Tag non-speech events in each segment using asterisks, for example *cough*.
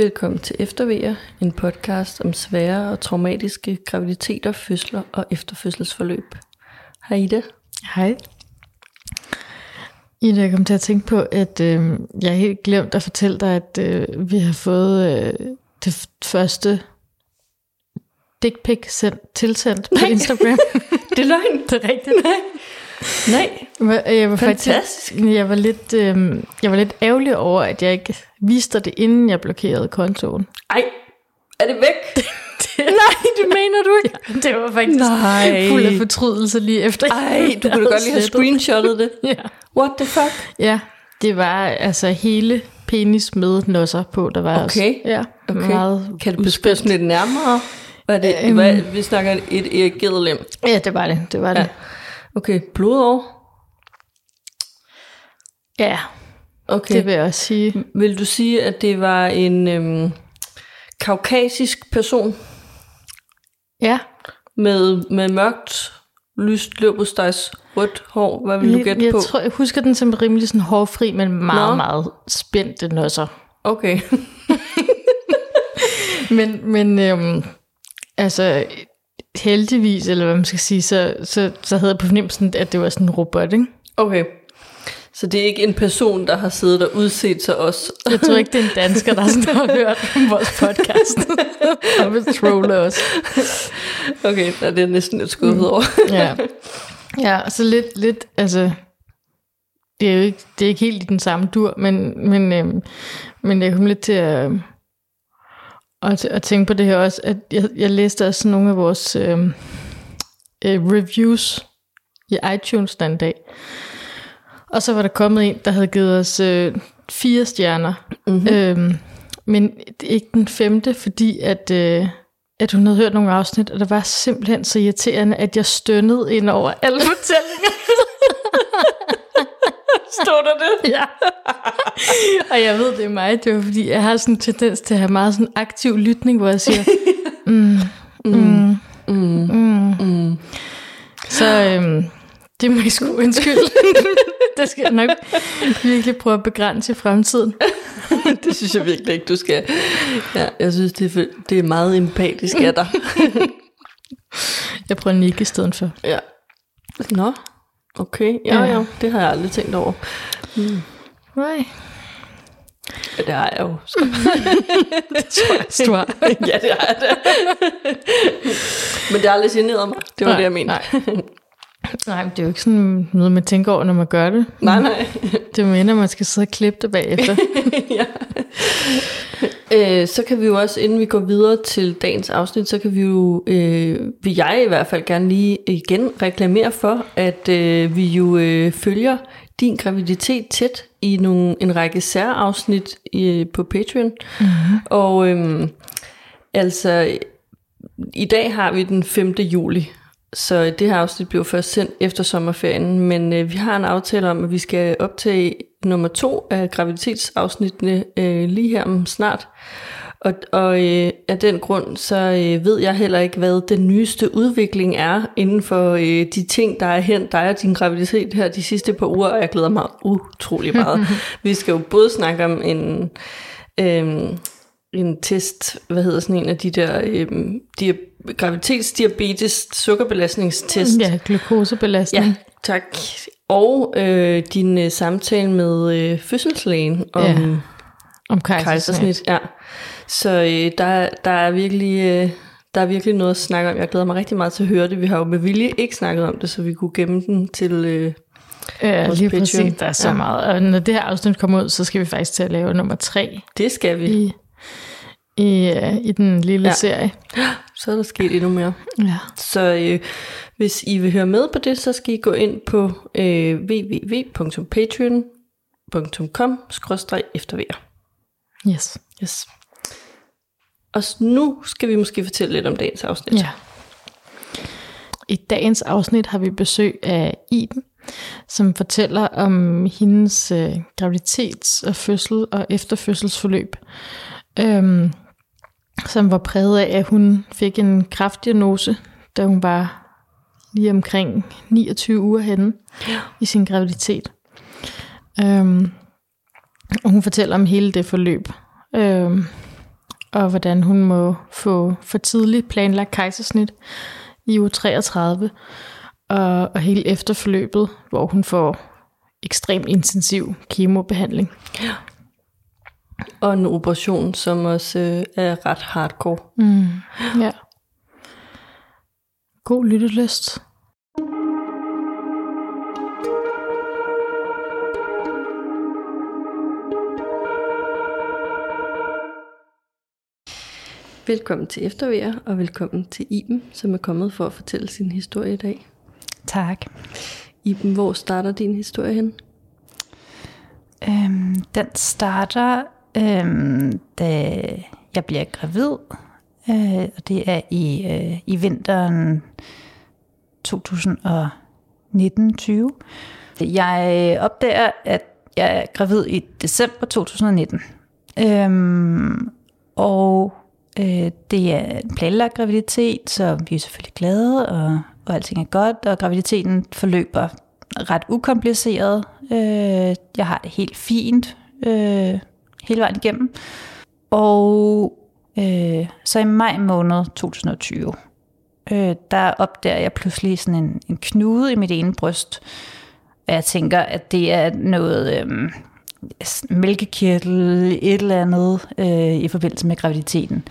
Velkommen til Eftervejer, en podcast om svære og traumatiske graviditeter, fødsler og efterfødselsforløb. Hej Ida. Hej. Ida, jeg kom til at tænke på, at øh, jeg helt glemt at fortælle dig, at øh, vi har fået øh, det første dick pic sendt, tilsendt på Nej. Instagram. *laughs* Det er løgn. det er rigtigt. Nej. Nej. Jeg var Fantastisk. faktisk, jeg var lidt, øh, jeg var lidt ærgerlig over, at jeg ikke viste det, inden jeg blokerede kontoen. Ej, er det væk? *laughs* Nej, det mener du ikke. *laughs* Ja, det var faktisk Nej. fuld af fortrydelse lige efter. Ej, du kunne da godt lige have screenshottet det. *laughs* Ja. What the fuck? Ja, det var altså hele penis med nosser på, der var Okay. også. Ja, Okay. meget Kan du beskrive lidt nærmere? Hvad er det? Øhm. Hvad, vi snakker et erigeret lem. Ja, det var det, det var det. Okay, blodår. Ja, Okay. det vil jeg også sige. Vil du sige, at det var en øhm, kaukasisk person Ja, med, med mørkt, lyst løbostejs, rødt hår? Hvad vil du jeg, gætte jeg, på? tror, jeg husker den som rimelig sådan hårfri, men meget, Nå. Meget spændte nosser. Okay. *laughs* Men, men øhm, altså heldigvis, eller hvad man skal sige, så, så, så havde jeg på fornemmelsen, at det var sådan en robot, ikke? Okay. Så det er ikke en person, der har siddet og udset sig os. Jeg tror ikke, det er en dansker, der sådan har hørt vores podcast. *laughs* og vil trolle os. Okay, der er det næsten lidt skuffet over. ja. ja, så lidt, lidt, altså, det er jo ikke, det er ikke helt i den samme dur, men, men, øhm, men jeg kom lidt til at, at, at tænke på det her også, at jeg, jeg læste også nogle af vores øhm, øh, reviews i iTunes den dag, og så var der kommet en, der havde givet os øh, fire stjerner, mm-hmm. øhm, men ikke den femte, fordi at... Øh, at hun havde hørt nogle afsnit, og det var simpelthen så irriterende, at jeg stønnede ind over alle fortællinger. *laughs* Stod der det? *laughs* ja. og jeg ved, det er mig, det var fordi, jeg har sådan en tendens til at have meget sådan aktiv lytning, hvor jeg siger, *laughs* mm, mm, mm, mm. Mm. Så øhm, det må I sgu *laughs* undskylde. det skal jeg nok virkelig prøve at begrænse i fremtiden. det synes jeg virkelig ikke, du skal. Ja, jeg synes, det er, det er meget empatisk af dig. Jeg prøver at nikke i stedet for. ja. Nå, okay. Ja, Ja. ja, det har jeg aldrig tænkt over. Nej. Ja, det har jeg jo. sgu. Du har. ja, det har jeg da. Men det har aldrig generet mig. Det var Nej, det, jeg mente. nej. *laughs* Nej, men det er jo ikke sådan noget, man tænker over, når man gør det. nej. nej. Det mener, man skal sidde og klippe det bagefter. *laughs* ja. *laughs* Øh, så kan vi jo også, inden vi går videre til dagens afsnit, så kan vi jo, øh, vil jeg i hvert fald gerne lige igen reklamere for, at øh, vi jo øh, følger din graviditet tæt i nogle, en række særafsnit i, på Patreon. Mm-hmm. Og øh, altså, i dag har vi den 5. juli, så det her afsnit bliver først sendt efter sommerferien, men øh, vi har en aftale om, at vi skal optage nummer to af graviditetsafsnittene øh, lige her om snart. Og, og øh, af den grund, så øh, ved jeg heller ikke, hvad den nyeste udvikling er inden for øh, de ting, der er hent dig og din graviditet her de sidste par uger, og jeg glæder mig utrolig meget. *laughs* vi skal jo både snakke om en... Øh, en test, hvad hedder sådan en af de der øhm, dia- graviditetsdiabetes sukkerbelastningstest. ja, glukosebelastning. ja tak. Og øh, din øh, samtale med øh, fødselslægen om Ja, Om kejsersnit. kejsersnit. Ja. Så øh, der, der, er virkelig, øh, der er virkelig noget at snakke om. Jeg glæder mig rigtig meget til at høre det. Vi har jo med vilje ikke snakket om det, så vi kunne gemme den til... Øh, Ja, vores lige Patreon. præcis. Der er så Ja. meget. Og når det her afsnit kommer ud, så skal vi faktisk til at lave nummer tre det skal vi. i, i, uh, i den lille ja. serie. *gasps* Så er der sket endnu mere. Ja. Så øh, hvis I vil høre med på det, så skal I gå ind på øh, www.com-eftervær. Yes. Yes. Og nu skal vi måske fortælle lidt om dagens afsnit. Ja. I dagens afsnit har vi besøg af Iben, som fortæller om hendes øh, graviditets- og fødsel og efterfødselsforløb, øhm, som var præget af, at hun fik en kraftdiagnose, da hun var lige omkring 29 uger henne i sin graviditet. Øhm, og hun fortæller om hele det forløb, øhm, og hvordan hun må få for tidligt planlagt kejsersnit i uge 33, og, og hele efterforløbet, hvor hun får ekstremt intensiv kemobehandling. Og en operation, som også øh, er ret hardcore. Mm. Ja. God lyttelyst. Velkommen til Eftervejr, og velkommen til Iben, som er kommet for at fortælle sin historie i dag. Tak. Iben, hvor starter din historie hen? Øhm, den starter, øhm, da jeg bliver gravid, øh, og det er i, øh, i vinteren 2019-20. Jeg opdager, at jeg er gravid i december 2019. Øhm, og øh, det er en planlagt graviditet, så vi er selvfølgelig glade, og, og alting er godt, og graviditeten forløber ret ukompliceret. Øh, jeg har det helt fint øh, hele vejen igennem. Og øh, så i maj måned 2020, øh, der opdager jeg pludselig sådan en, en knude i mit ene bryst. Og jeg tænker, at det er noget øh, mælkekirtel, et eller andet øh, i forbindelse med graviditeten.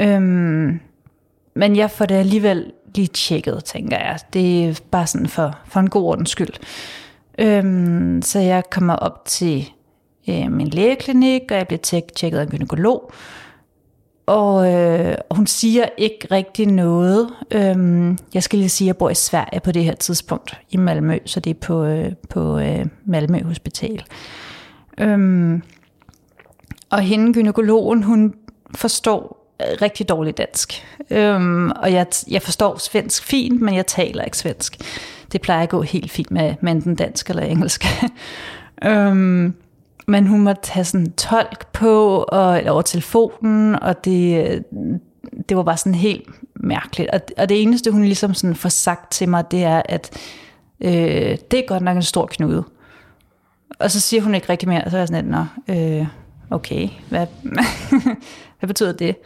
Øh, men jeg får det alligevel lige tjekket, tænker jeg. Det er bare sådan for, for en god ordens skyld. Øhm, så jeg kommer op til øh, min lægeklinik, og jeg bliver tjek- tjekket af en gynekolog. Og øh, hun siger ikke rigtig noget. Øhm, jeg skal lige sige, at jeg bor i Sverige på det her tidspunkt, i Malmø, så det er på, øh, på øh, Malmø Hospital. Øhm, og hende, gynekologen, hun forstår øh, rigtig dårligt dansk. Øhm, og jeg, jeg forstår svensk fint, men jeg taler ikke svensk. Det plejer at gå helt fint med, med enten dansk eller engelsk. *laughs* øhm, men hun måtte tage sådan en tolk på og, eller over telefonen, og det, det var bare sådan helt mærkeligt. Og, og det eneste, hun ligesom sådan får sagt til mig, det er, at øh, det er godt nok en stor knude. Og så siger hun ikke rigtig mere, og så er jeg sådan lidt, Nå, øh, okay, hvad, *laughs* hvad betyder det?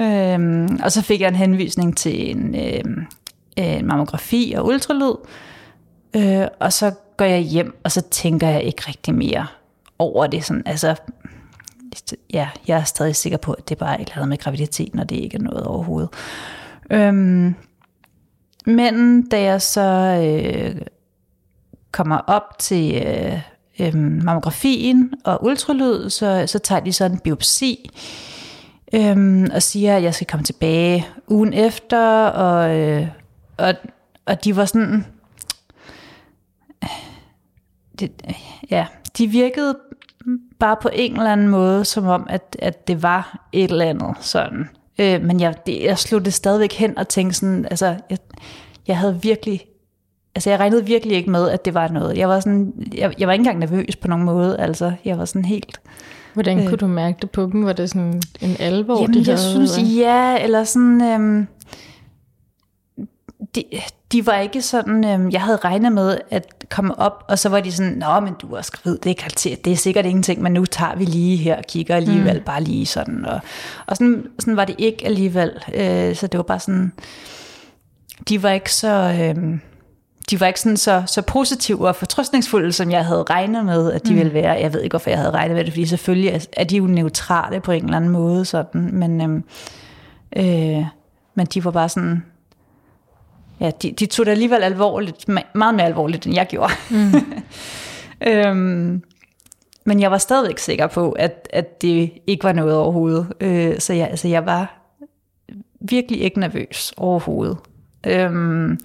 Øhm, og så fik jeg en henvisning til en, øh, en mammografi og ultralyd, øh, og så går jeg hjem, og så tænker jeg ikke rigtig mere over det. Sådan, altså, ja, jeg er stadig sikker på, at det bare er et eller andet med graviditeten, og det ikke er noget overhovedet. Øhm, men da jeg så øh, kommer op til øh, øh, mammografien og ultralyd, så, så tager de så en biopsi, øh, og siger, at jeg skal komme tilbage ugen efter, og, øh, og, og de var sådan, øh, det, ja, de virkede bare på en eller anden måde, som om, at, at det var et eller andet sådan. Øh, men jeg, det, jeg slog det stadigvæk hen og tænkte sådan, altså, jeg, jeg havde virkelig, altså jeg regnede virkelig ikke med, at det var noget. Jeg var sådan, jeg, jeg var ikke engang nervøs på nogen måde, altså, jeg var sådan helt, Hvordan kunne du mærke det på dem? Var det sådan en alvor, Jamen, de jeg havde? synes, ja, eller sådan... Øhm, de, de var ikke sådan... Øhm, jeg havde regnet med at komme op, og så var de sådan, Nå, men du er også gravid, det er, karakter, det er sikkert ingenting, men nu tager vi lige her og kigger alligevel, mm. bare lige sådan. Og, og sådan, sådan var det ikke alligevel. Øh, så det var bare sådan... De var ikke så... Øhm, de var ikke sådan så, så positive og fortrøstningsfulde, som jeg havde regnet med, at de mm. ville være. Jeg ved ikke, hvorfor jeg havde regnet med det, fordi selvfølgelig er, er de jo neutrale på en eller anden måde, sådan. Men, øhm, øh, men de var bare sådan, ja, de, de tog det alligevel alvorligt, meget mere alvorligt, end jeg gjorde. Mm. *laughs* øhm, men jeg var stadigvæk sikker på, at, at det ikke var noget overhovedet. Øh, så jeg, altså, jeg var virkelig ikke nervøs overhovedet. Øhm,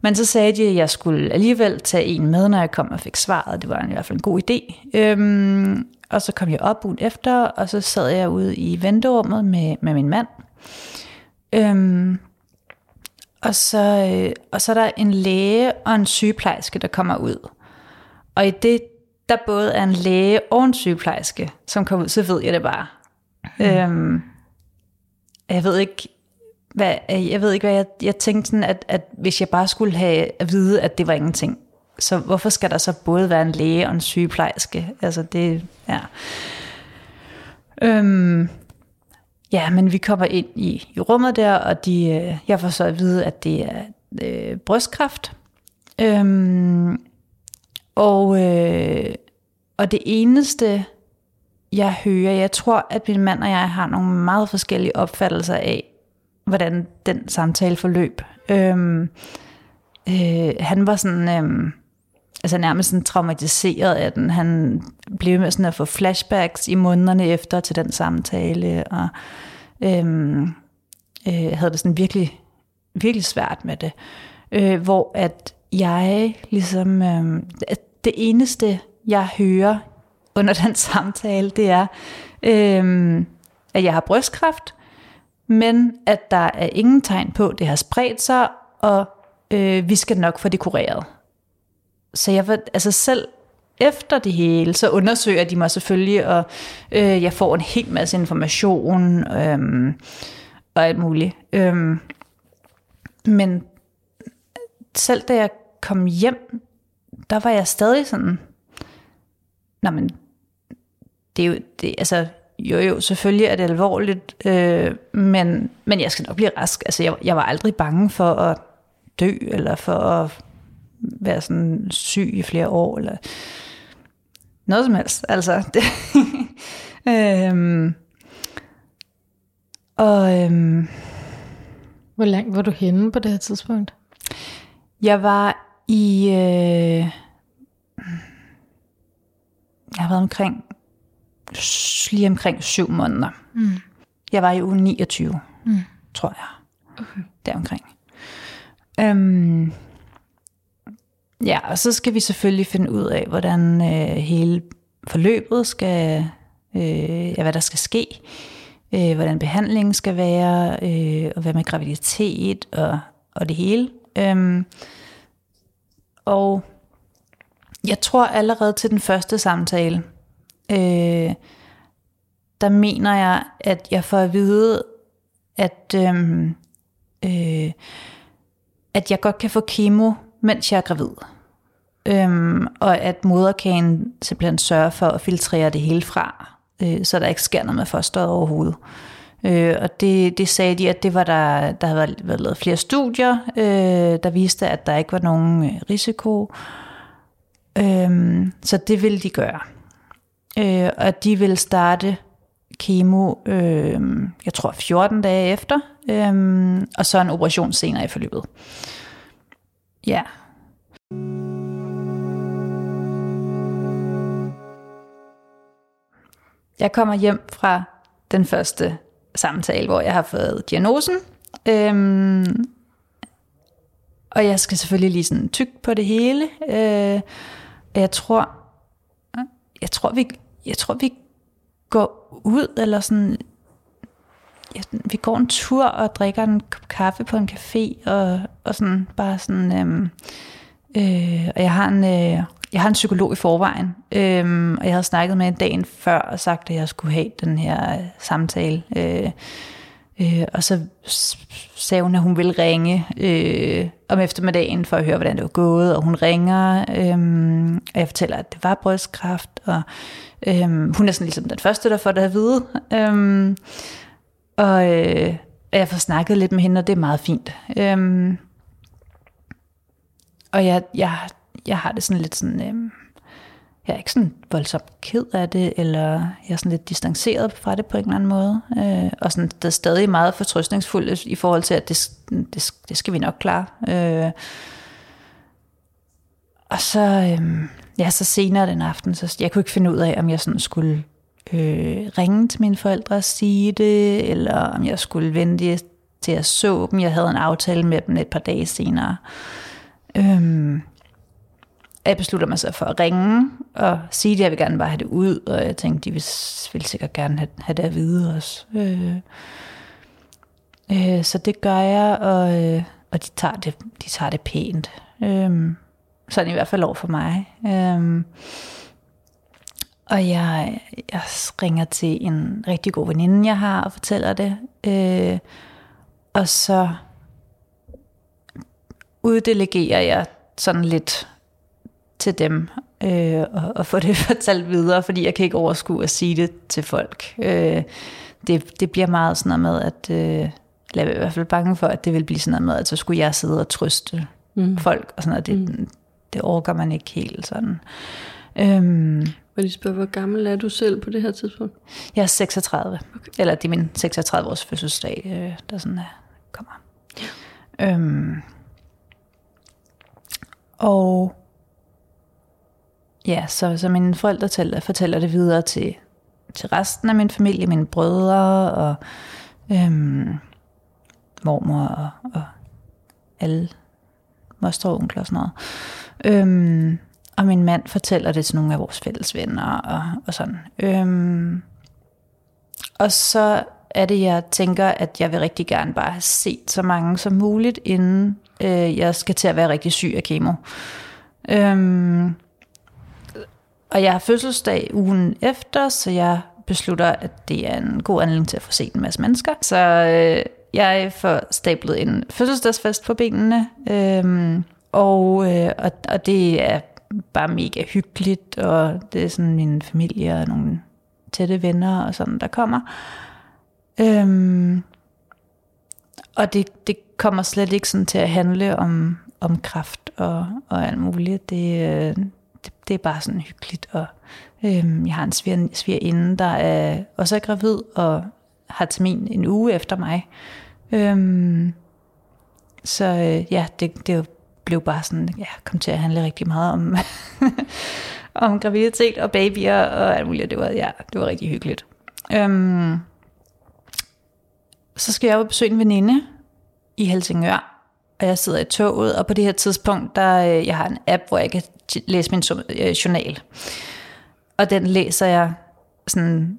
Men så sagde de, at jeg skulle alligevel tage en med, når jeg kom og fik svaret. Det var i hvert fald en god idé. Øhm, og så kom jeg op ugen efter, og så sad jeg ude i venterummet med, med min mand. Øhm, og, så, øh, og så er der en læge og en sygeplejerske, der kommer ud. Og i det, der både er en læge og en sygeplejerske, som kommer ud, så ved jeg det bare. Mm. Øhm, jeg ved ikke, hvad, jeg ved ikke, hvad jeg, jeg tænkte sådan, at, at hvis jeg bare skulle have at vide, at det var ingenting, så hvorfor skal der så både være en læge og en sygeplejerske? Altså det, ja. Øhm, ja, men vi kommer ind i, i rummet der, og de, øh, jeg får så at vide, at det er øh, brystkræft. Øhm, og, øh, og det eneste, jeg hører, jeg tror, at min mand og jeg har nogle meget forskellige opfattelser af, hvordan den samtale forløb. Øhm, øh, han var sådan, øh, altså nærmest sådan traumatiseret af den. Han blev med sådan at få flashbacks i månederne efter til den samtale, og øhm, øh, havde det sådan virkelig, virkelig svært med det. Øh, hvor at jeg ligesom, øh, det eneste jeg hører under den samtale, det er, øh, at jeg har brystkræft, men at der er ingen tegn på, at det har spredt sig, og øh, vi skal nok få det kureret. Så jeg var, altså selv efter det hele, så undersøger de mig selvfølgelig, og øh, jeg får en hel masse information øh, og alt muligt. Øh, men selv da jeg kom hjem, der var jeg stadig sådan, nej men, det er jo, det, altså, jo jo, selvfølgelig er det alvorligt, øh, men, men jeg skal nok blive rask. Altså, jeg, jeg var aldrig bange for at dø, eller for at være sådan syg i flere år, eller noget som helst. Altså, *laughs* det, øhm, og øhm, Hvor langt var du henne på det her tidspunkt? jeg var i, øh, jeg har været omkring, lige omkring syv måneder. Mm. Jeg var i uge 29, Mm. tror jeg. Okay. Deromkring. Øhm, ja, og så skal vi selvfølgelig finde ud af, hvordan øh, hele forløbet skal, øh, ja, hvad der skal ske, øh, hvordan behandlingen skal være, øh, og hvad med graviditet og, og det hele. Øhm, og jeg tror allerede til den første samtale, øh, der mener jeg, at jeg får at vide, at, øh, øh, at jeg godt kan få kemo, mens jeg er gravid. Øhm, og at moderkagen simpelthen sørger for at filtrere det hele fra, øh, så der ikke sker noget med fosteret overhovedet. Øh, og det, det sagde de, at det var der, der havde været, været lavet flere studier, øh, der viste, at der ikke var nogen øh, risiko. Øh, så det ville de gøre. Øh, og de ville starte kemo, øh, jeg tror 14 dage efter, øh, og så en operation senere i forløbet. Ja. Jeg kommer hjem fra den første samtale, hvor jeg har fået diagnosen. Øhm, og jeg skal selvfølgelig lige sådan tyk på det hele. Øh, jeg tror, jeg tror, vi, jeg tror, vi går ud, eller sådan, ja, vi går en tur og drikker en kop kaffe på en café, og, og sådan, bare sådan, øhm, øh, og jeg har en, øh, jeg har en psykolog i forvejen, øhm, og jeg havde snakket med en dagen før og sagt, at jeg skulle have den her øh, samtale. Øh, øh, og så sagde hun, at hun ville ringe øh, om eftermiddagen for at høre, hvordan det var gået, og hun ringer, øh, og jeg fortæller, at det var brystkræft, og øh, hun er sådan ligesom den første, der får det at vide. Øh, og øh, jeg får snakket lidt med hende, og det er meget fint. Øhm, og jeg, jeg jeg har det sådan lidt sådan, øh, jeg er ikke sådan voldsomt ked af det, eller jeg er sådan lidt distanceret fra det på en eller anden måde. Øh, og sådan, det er stadig meget fortrøstningsfuldt i forhold til, at det, det, det skal vi nok klare. Øh, og så, øh, ja, så senere den aften, så jeg kunne ikke finde ud af, om jeg sådan skulle øh, ringe til mine forældre og sige det, eller om jeg skulle vente til at så dem. Jeg havde en aftale med dem et par dage senere. Øhm, jeg beslutter mig så for at ringe og sige, at jeg vil gerne bare have det ud, og jeg tænkte, de vil, vil sikkert gerne have, have det at vide også. Øh, øh, så det gør jeg, og, øh, og de, tager det, de tager det pænt. Øh, sådan i hvert fald over for mig. Øh, og jeg, jeg ringer til en rigtig god veninde, jeg har, og fortæller det. Øh, og så uddelegerer jeg sådan lidt til dem øh, og, og få det *laughs* fortalt videre, fordi jeg kan ikke overskue at sige det til folk. Øh, det, det bliver meget sådan noget med, at øh, jeg er i hvert fald bange for, at det vil blive sådan noget med, at så skulle jeg sidde og trøste mm. folk, og sådan noget. Det, mm. det orker man ikke helt sådan. Øhm, og de spørger, hvor gammel er du selv på det her tidspunkt? Jeg er 36. Okay. Eller det er min 36 års fødselsdag, øh, der sådan er, kommer. Ja. Øhm, og ja, så, så mine forældre tæller, fortæller det videre til, til resten af min familie, mine brødre og øhm, mormor og, og alle mostre og onkler og sådan noget. Øhm, og min mand fortæller det til nogle af vores fælles venner og, og sådan. Øhm, og så er det, jeg tænker, at jeg vil rigtig gerne bare have set så mange som muligt, inden øh, jeg skal til at være rigtig syg af kemo. Øhm, og jeg har fødselsdag ugen efter, så jeg beslutter, at det er en god anledning til at få set en masse mennesker. Så øh, jeg får stablet en fødselsdagsfest på benene, øhm, og, øh, og, og det er bare mega hyggeligt, og det er sådan min familie og nogle tætte venner og sådan, der kommer. Øhm, og det, det kommer slet ikke sådan til at handle om, om kraft og, og alt muligt. Det, øh, det, det er bare sådan hyggeligt. Og, øhm, jeg har en sviger, svigerinde, der er også er gravid og har termin en uge efter mig. Øhm, så øh, ja, det, det er blev bare sådan, ja, kom til at handle rigtig meget om, *laughs* om graviditet og babyer og alt muligt. Det var, ja, det var rigtig hyggeligt. Øhm, så skal jeg jo besøge en veninde i Helsingør, og jeg sidder i toget, og på det her tidspunkt, der øh, jeg har en app, hvor jeg kan læse min øh, journal. Og den læser jeg sådan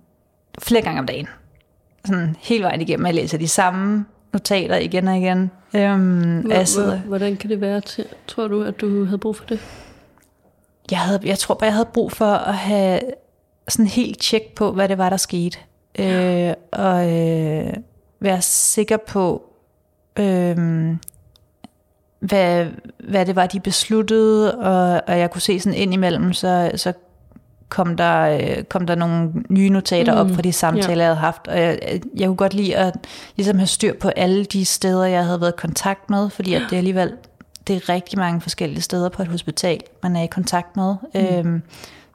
flere gange om dagen. Sådan hele vejen igennem. Jeg læser de samme notater igen og igen. Øhm, hvor, sidder... Hvordan kan det være til, tror du, at du havde brug for det? Jeg, havde, jeg tror bare, jeg havde brug for at have sådan helt tjek på, hvad det var, der skete. Øh, og øh, være sikker på, øh, hvad, hvad det var, de besluttede, og, og jeg kunne se sådan ind imellem, så, så kom der, øh, kom der nogle nye notater mm. op fra de samtaler, ja. jeg havde haft. Og jeg, jeg kunne godt lide at ligesom have styr på alle de steder, jeg havde været i kontakt med, fordi at det alligevel det er rigtig mange forskellige steder på et hospital, man er i kontakt med. Mm. Øhm,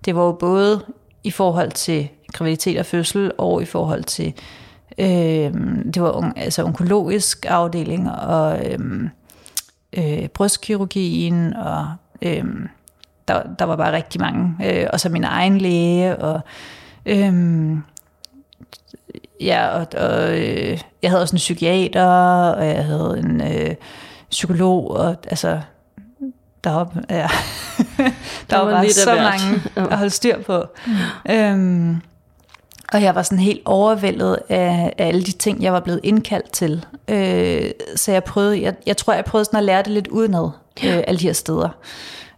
det var jo både i forhold til graviditet og fødsel, og i forhold til øhm, det var altså onkologisk afdeling, og øhm, øh, brystkirurgien, og øhm, der, der var bare rigtig mange. Øh, og så min egen læge, og øhm, ja, og, og øh, jeg havde også en psykiater, og jeg havde en øh, psykolog, og altså, der var, ja, *laughs* der, der var, var bare så mange *laughs* at holde styr på. Mm. Øhm, og jeg var sådan helt overvældet af, af alle de ting, jeg var blevet indkaldt til. Øh, så jeg prøvede, jeg, jeg tror, jeg prøvede sådan at lære det lidt udenad, øh, alle de her steder.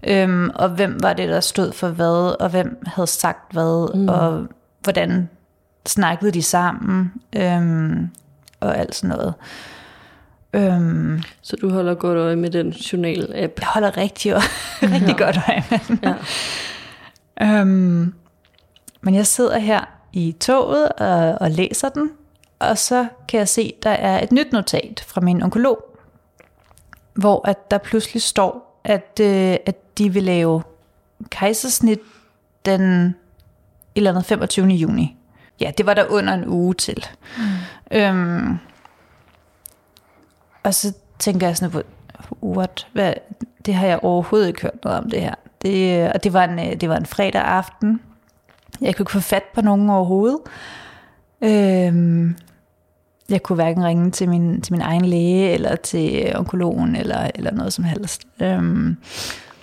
Øhm, og hvem var det, der stod for hvad, og hvem havde sagt hvad, mm. og hvordan snakkede de sammen, øhm, og alt sådan noget. Øhm, så du holder godt øje med den journal-app? Jeg holder rigtig, *laughs* *laughs* rigtig ja. godt øje med den. Ja. øhm, men jeg sidder her i toget og, og læser den, og så kan jeg se, der er et nyt notat fra min onkolog, hvor at der pludselig står, at, øh, at de vil lave kejsersnit den eller andet 25. juni. Ja, det var der under en uge til. Mm. Øhm, og så tænker jeg sådan på, what? Hvad? Det har jeg overhovedet ikke hørt noget om det her. Det, og det var, en, det var en fredag aften. Jeg kunne ikke få fat på nogen overhovedet. Øhm, jeg kunne hverken ringe til min, til min egen læge, eller til onkologen, eller, eller noget som helst. Øhm,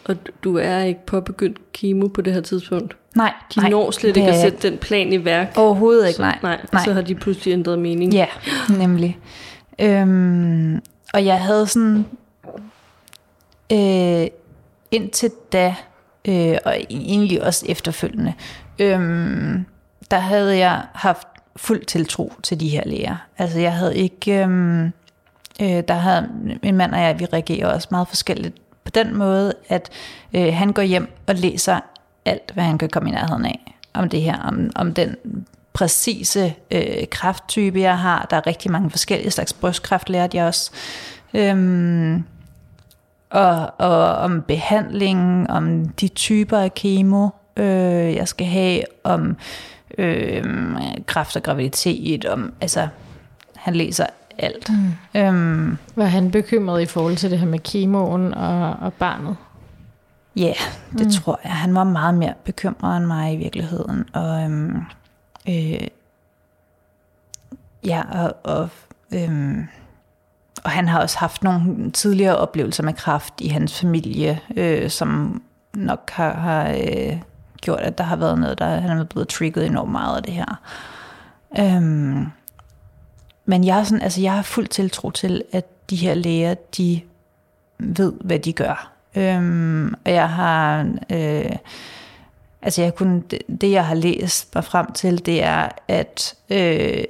Og du er ikke påbegyndt kemo på det her tidspunkt? nej, De nej, når slet ikke at sætte den plan i værk? Overhovedet ikke, så, nej. nej. nej. Så har de pludselig ændret mening? Ja, nemlig. Øhm, og jeg havde sådan, øh, indtil da, øh, og egentlig også efterfølgende, øh, der havde jeg haft fuld tiltro til de her læger. Altså jeg havde ikke, øh, øh, der havde min mand og jeg, vi reagerer også meget forskelligt på den måde, at øh, han går hjem og læser alt, hvad han kan komme i nærheden af om det her, om, om den præcise øh, krafttype, jeg har. Der er rigtig mange forskellige slags brystkræft, lærte jeg også. Øhm, og, og om behandling, om de typer af kemo, øh, jeg skal have, om øh, kræft og graviditet, om, altså, han læser alt. Mm. Øhm, Var han bekymret i forhold til det her med kemoen og, og barnet? Ja, yeah, det mm. tror jeg. Han var meget mere bekymret end mig i virkeligheden. Og, øhm, øh, ja, og, og, øhm, og han har også haft nogle tidligere oplevelser med kræft i hans familie, øh, som nok har, har øh, gjort, at der har været noget, der han er blevet trigget enormt meget af det her. Øhm, men jeg, er sådan, altså jeg har fuld tiltro til, at de her læger, de ved, hvad de gør. Øhm, og jeg har, øh, altså jeg kunne, det, det jeg har læst mig frem til, det er, at, øh,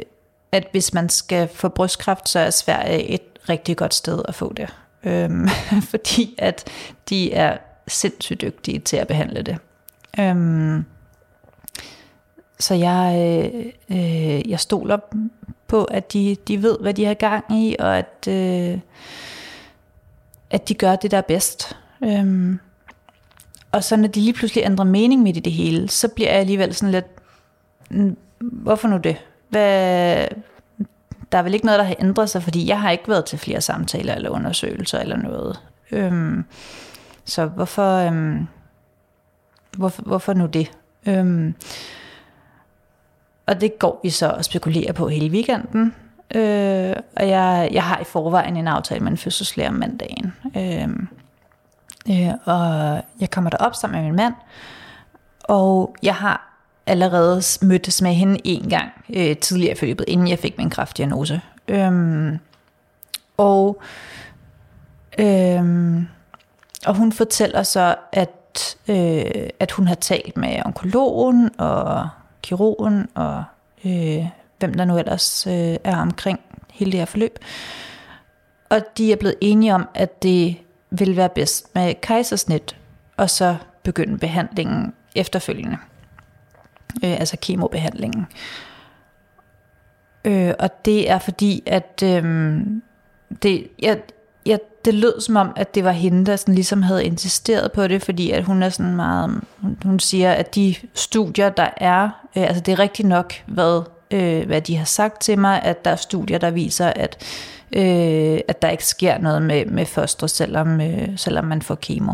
at hvis man skal få brystkræft, så er Sverige et rigtig godt sted at få det. Øhm, *laughs* fordi at de er sindssygt dygtige til at behandle det. Øhm, så jeg, øh, øh, jeg stoler på, at de, de ved, hvad de har gang i, og at, øh, at de gør det, der er bedst. Øhm, og så når de lige pludselig ændrer mening midt i det hele, så bliver jeg alligevel sådan lidt, hvorfor nu det? Hvad, der er vel ikke noget, der har ændret sig, fordi jeg har ikke været til flere samtaler eller undersøgelser eller noget. Øhm, så hvorfor, øhm, hvorfor, hvorfor nu det? Øhm, og det går vi så og spekulerer på hele weekenden. Øh, og jeg, jeg har i forvejen en aftale med en fødselslærer om mandagen. Øh, øh, og jeg kommer derop sammen med min mand. Og jeg har allerede mødtes med hende en gang øh, tidligere i forløbet, inden jeg fik min kræftdiagnose. Øh, og, øh, og hun fortæller så, at, øh, at hun har talt med onkologen og kirurgen og øh, hvem der nu ellers øh, er omkring hele det her forløb. Og de er blevet enige om, at det vil være bedst med kejsersnit, og så begynde behandlingen efterfølgende. Øh, altså kemobehandlingen. Øh, og det er fordi, at øh, det, jeg, jeg, det lød som om, at det var hende, der sådan ligesom havde insisteret på det, fordi at hun er sådan meget, hun, hun siger, at de studier, der er, øh, altså det er rigtigt nok, hvad, øh, hvad de har sagt til mig, at der er studier, der viser, at, øh, at der ikke sker noget med, med foster, selvom, øh, selvom man får kemo.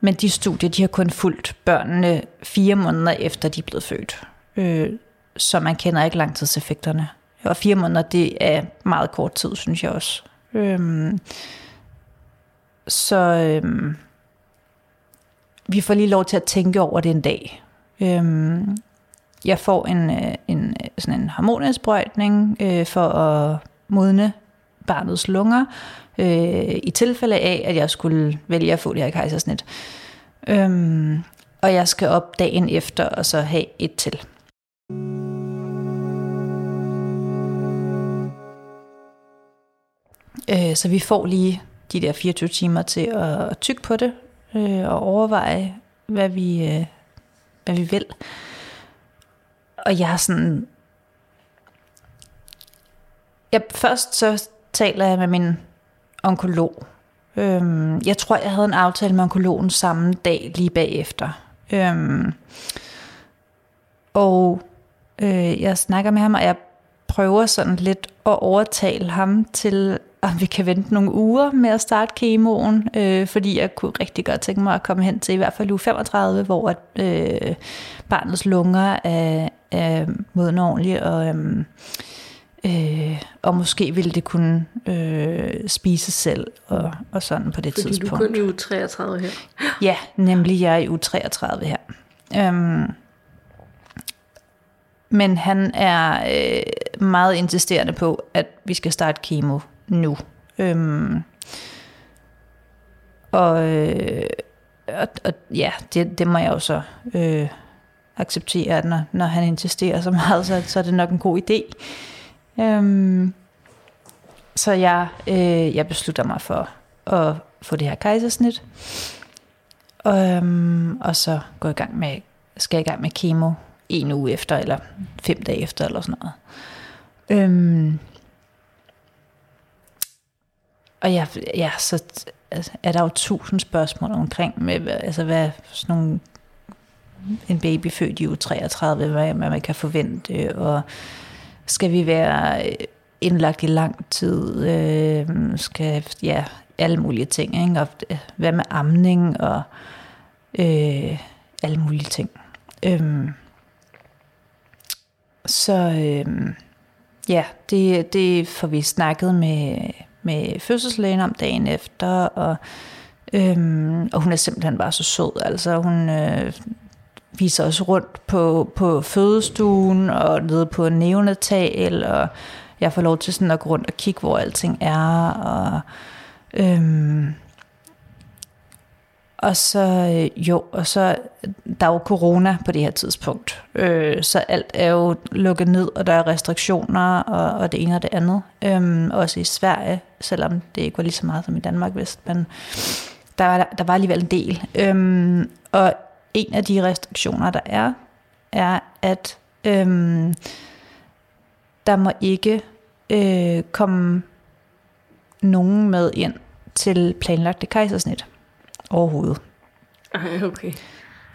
Men de studier, de har kun fulgt børnene fire måneder efter, de er blevet født. Øh, så man kender ikke langtidseffekterne. Og fire måneder, det er meget kort tid, synes jeg også. Øhm, så øhm, vi får lige lov til at tænke over det en dag. Øhm, jeg får en, øh, en, øh, sådan en hormonindsprøjtning øh, for at modne barnets lunger, øh, i tilfælde af, at jeg skulle vælge at få det her kejsersnit. Øhm, og jeg skal op dagen efter, og så have et til. Øh, så vi får lige de der 24 timer til at, tykke på det, øh, og overveje, hvad vi, øh, hvad vi vil. Og jeg er sådan... Jeg, først så taler jeg med min onkolog. Øhm, jeg tror, jeg havde en aftale med onkologen samme dag lige bagefter. Øhm, og øh, jeg snakker med ham, og jeg prøver sådan lidt at overtale ham til, om vi kan vente nogle uger med at starte kemoen, øh, fordi jeg kunne rigtig godt tænke mig at komme hen til i hvert fald uge 35, hvor at, øh, barnets lunger er, er modne ordentligt, og, øh, Øh, og måske ville det kunne øh, spise selv og, og sådan på det Fordi tidspunkt. du er kun i uge 33 her. Ja, nemlig jeg er i uge 33 her. Øhm, men han er øh, meget insisterende på, at vi skal starte kemo nu. Øhm, og, øh, og, og ja, det, det må jeg jo så øh, acceptere, at når, når han insisterer så meget, så, så er det nok en god idé. Øhm, så jeg, øh, jeg beslutter mig for at få det her kejsersnit. Øhm, og så går jeg i gang med, skal jeg i gang med kemo en uge efter, eller fem dage efter, eller sådan noget. Øhm, og ja, ja, så altså, er der jo tusind spørgsmål omkring, med, altså hvad sådan nogle, en baby født i u 33, hvad, hvad man kan forvente, og skal vi være indlagt i lang tid, øh, skal, ja, alle mulige ting, ikke? Og øh, hvad med amning, og øh, alle mulige ting. Øhm, så øh, ja, det, det får vi snakket med, med fødselslægen om dagen efter, og, øhm, og hun er simpelthen bare så sød. Altså hun øh, viser os rundt på, på fødestuen og nede på neonatal, og jeg får lov til sådan at gå rundt og kigge, hvor alting er, og øhm, og så, øh, jo, og så, der er jo corona på det her tidspunkt, øh, så alt er jo lukket ned, og der er restriktioner, og, og det ene og det andet. Øh, også i Sverige, selvom det ikke var lige så meget som i Danmark, vist, men der var, der var alligevel en del. Øh, og en af de restriktioner, der er, er, at øh, der må ikke øh, komme nogen med ind til planlagte kejsersnit overhovedet. Ej, okay.